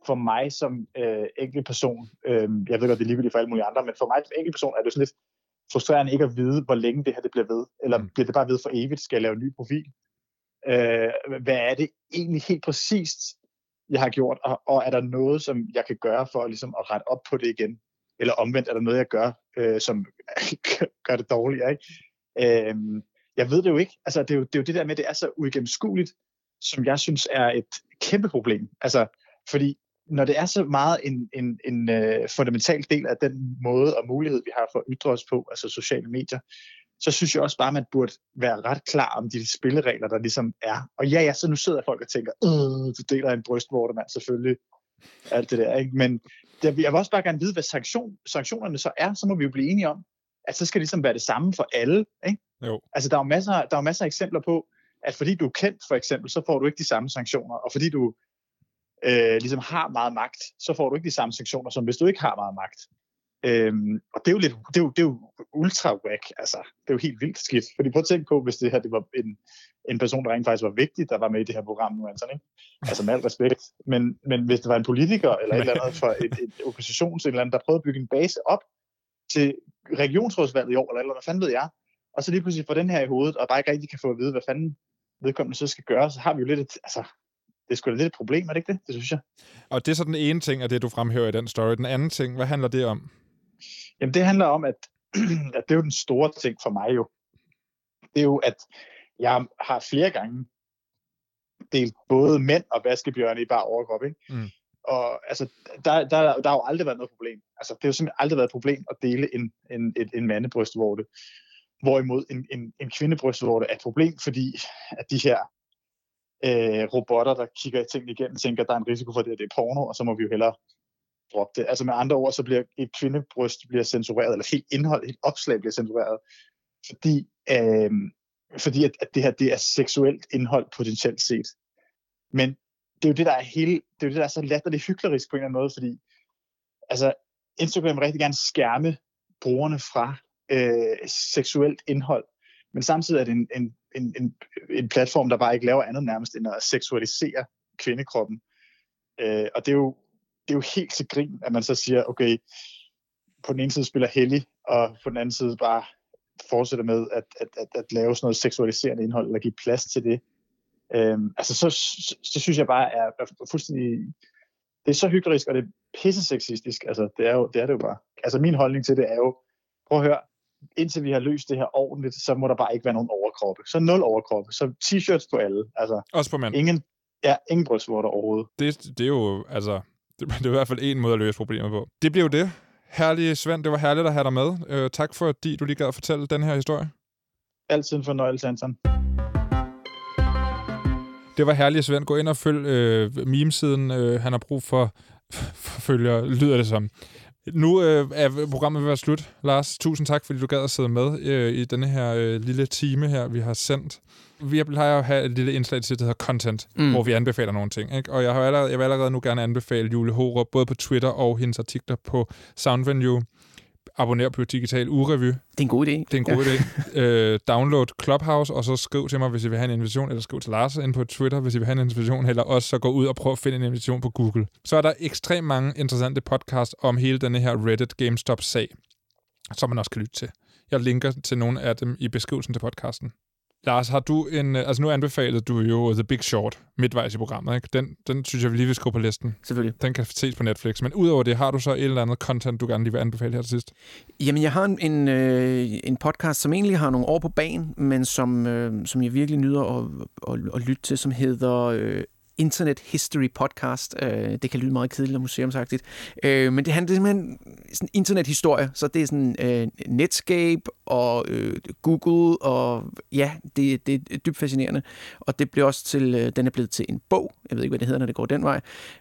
for mig som øh, enkelt person. Øh, jeg ved godt, det er ligegyldigt for alle mulige andre, men for mig som enkelt person er det sådan lidt frustrerende ikke at vide, hvor længe det her det bliver ved. Eller mm. bliver det bare ved for evigt? Skal jeg lave en ny profil? Øh, hvad er det egentlig helt præcist, jeg har gjort? Og, og er der noget, som jeg kan gøre for ligesom, at rette op på det igen? Eller omvendt, er der noget, jeg gør, øh, som gør det dårligere? Ikke? Øh, jeg ved det jo ikke. Altså, det, er jo, det er jo det der med, at det er så uigennemskueligt, som jeg synes er et kæmpe problem. Altså, fordi når det er så meget en, en, en uh, fundamental del af den måde og mulighed, vi har for at ytre os på, altså sociale medier, så synes jeg også bare, at man burde være ret klar om de spilleregler, der ligesom er. Og ja, ja, så nu sidder folk og tænker, øh, du deler en brystvorte, mand, selvfølgelig. Alt det der, ikke? Men jeg vil også bare gerne vide, hvad sanktion, sanktionerne så er, så må vi jo blive enige om, at så skal det ligesom være det samme for alle, ikke? Jo. Altså, der er jo masser, der er masser af eksempler på, at fordi du er kendt, for eksempel, så får du ikke de samme sanktioner, og fordi du øh, ligesom har meget magt, så får du ikke de samme sanktioner, som hvis du ikke har meget magt. Øhm, og det er jo lidt, det er jo, det er jo ultra whack, altså, det er jo helt vildt skidt. Fordi prøv at tænke på, hvis det her det var en, en person, der rent faktisk var vigtig, der var med i det her program nu, Anton, ikke? Altså med al respekt. Men, men hvis det var en politiker, eller et eller andet for et, et oppositions, eller andet, der prøvede at bygge en base op til regionsrådsvalget i år, eller, eller hvad fanden ved jeg, og så lige pludselig får den her i hovedet, og bare ikke rigtig kan få at vide, hvad fanden vedkommende så skal gøre, så har vi jo lidt et, altså, det er sgu da lidt et problem, er det ikke det? Det synes jeg. Og det er så den ene ting af det, du fremhæver i den story. Den anden ting, hvad handler det om? Jamen, det handler om, at, at det er jo den store ting for mig jo. Det er jo, at jeg har flere gange delt både mænd og vaskebjørne i bare overkrop, ikke? Mm. Og altså, der, der, der har jo aldrig været noget problem. Altså, det har jo simpelthen aldrig været et problem at dele en, en, en, en mandebrystvorte. Hvorimod en, en, en kvindebrystvorte er et problem, fordi at de her øh, robotter, der kigger ting igennem, tænker, at der er en risiko for det, at det er porno, og så må vi jo hellere droppe det. Altså med andre ord, så bliver et kvindebryst bliver censureret, eller helt indhold, helt opslag bliver censureret, fordi, øh, fordi at, at det her det er seksuelt indhold potentielt set. Men det er jo det, der er hele, det er jo det, der er så latterligt hyklerisk på en eller anden måde, fordi altså, Instagram vil rigtig gerne skærme brugerne fra øh, seksuelt indhold, men samtidig er det en, en, en, en, en platform, der bare ikke laver andet nærmest end at seksualisere kvindekroppen. Øh, og det er, jo, det er jo helt til grin, at man så siger, okay, på den ene side spiller hellig, og på den anden side bare fortsætter med at, at, at, at lave sådan noget seksualiserende indhold, eller give plads til det. Øhm, altså så, så, så synes jeg bare er, er fuldstændig det er så hyggeligt, og det er pisse sexistisk. Altså, det er, jo, det er det jo bare. Altså, min holdning til det er jo, prøv at høre, indtil vi har løst det her ordentligt, så må der bare ikke være nogen overkroppe. Så nul overkroppe. Så t-shirts på alle. Altså, Også på mænd. Ingen, ja, ingen brystvorter overhovedet. Det, det er jo, altså, det, det er i hvert fald en måde at løse problemer på. Det bliver jo det. Herlige Svend, det var herligt at have dig med. Øh, tak fordi du lige gad at fortælle den her historie. Altid en fornøjelse, Anton. Det var herligt, Svend. Gå ind og følg øh, memesiden. Øh, han har brug for, for følger, lyder det som. Nu øh, er programmet ved at være slut. Lars, tusind tak, fordi du gad at sidde med øh, i denne her øh, lille time her, vi har sendt. Vi plejer at have et lille indslag til, der hedder Content, mm. hvor vi anbefaler nogle ting. Ikke? Og jeg, har allerede, jeg vil allerede nu gerne anbefale Julie Horup, både på Twitter og hendes artikler på Soundvenue abonner på Digital Urevy. Det er en god idé. Det er en god ja. idé. Øh, download Clubhouse, og så skriv til mig, hvis I vil have en invitation, eller skriv til Lars ind på Twitter, hvis I vil have en invitation, eller også så gå ud og prøv at finde en invitation på Google. Så er der ekstremt mange interessante podcast om hele denne her Reddit GameStop-sag, som man også kan lytte til. Jeg linker til nogle af dem i beskrivelsen til podcasten. Lars, har du en... Øh, altså nu anbefalede du jo The Big Short midtvejs i programmet, ikke? Den, den synes jeg, vi lige vil skrive på listen. Selvfølgelig. Den kan ses på Netflix. Men udover det, har du så et eller andet content, du gerne lige vil anbefale her til sidst? Jamen, jeg har en, en, øh, en podcast, som egentlig har nogle år på banen, men som, øh, som jeg virkelig nyder at, at, at lytte til, som hedder øh, Internet History Podcast. Øh, det kan lyde meget kedeligt og museumsagtigt. Øh, men det handler simpelthen sådan internethistorie. Så det er sådan øh, Netscape og øh, Google, og ja, det, det er dybt fascinerende. Og det bliver også til, øh, den er blevet til en bog, jeg ved ikke, hvad det hedder, når det går den vej,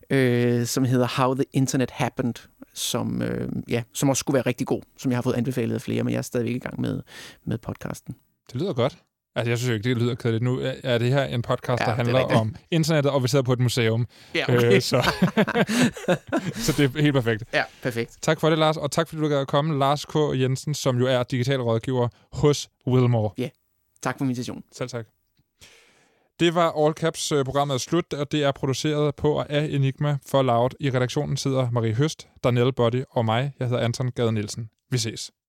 øh, som hedder How the Internet Happened, som, øh, ja, som også skulle være rigtig god, som jeg har fået anbefalet af flere, men jeg er stadigvæk i gang med, med podcasten. Det lyder godt. Altså, jeg synes jo ikke, det lyder kedeligt. Nu er det her en podcast, Ja, der er handler om internettet, og vi sidder på et museum. Ja, okay. Øh, så. så det er helt perfekt. ja, perfekt. Tak for det, Lars, og tak fordi du gad at komme. Lars K. Jensen, som jo er digital rådgiver hos Wilmore. Tak for invitationen. Selv tak. Det var All Caps øh, programmet er slut, og det er produceret på og af Enigma for Loud. I redaktionen sidder Marie Høst, Danielle Body og mig. Jeg hedder Anton Gade Nielsen. Vi ses.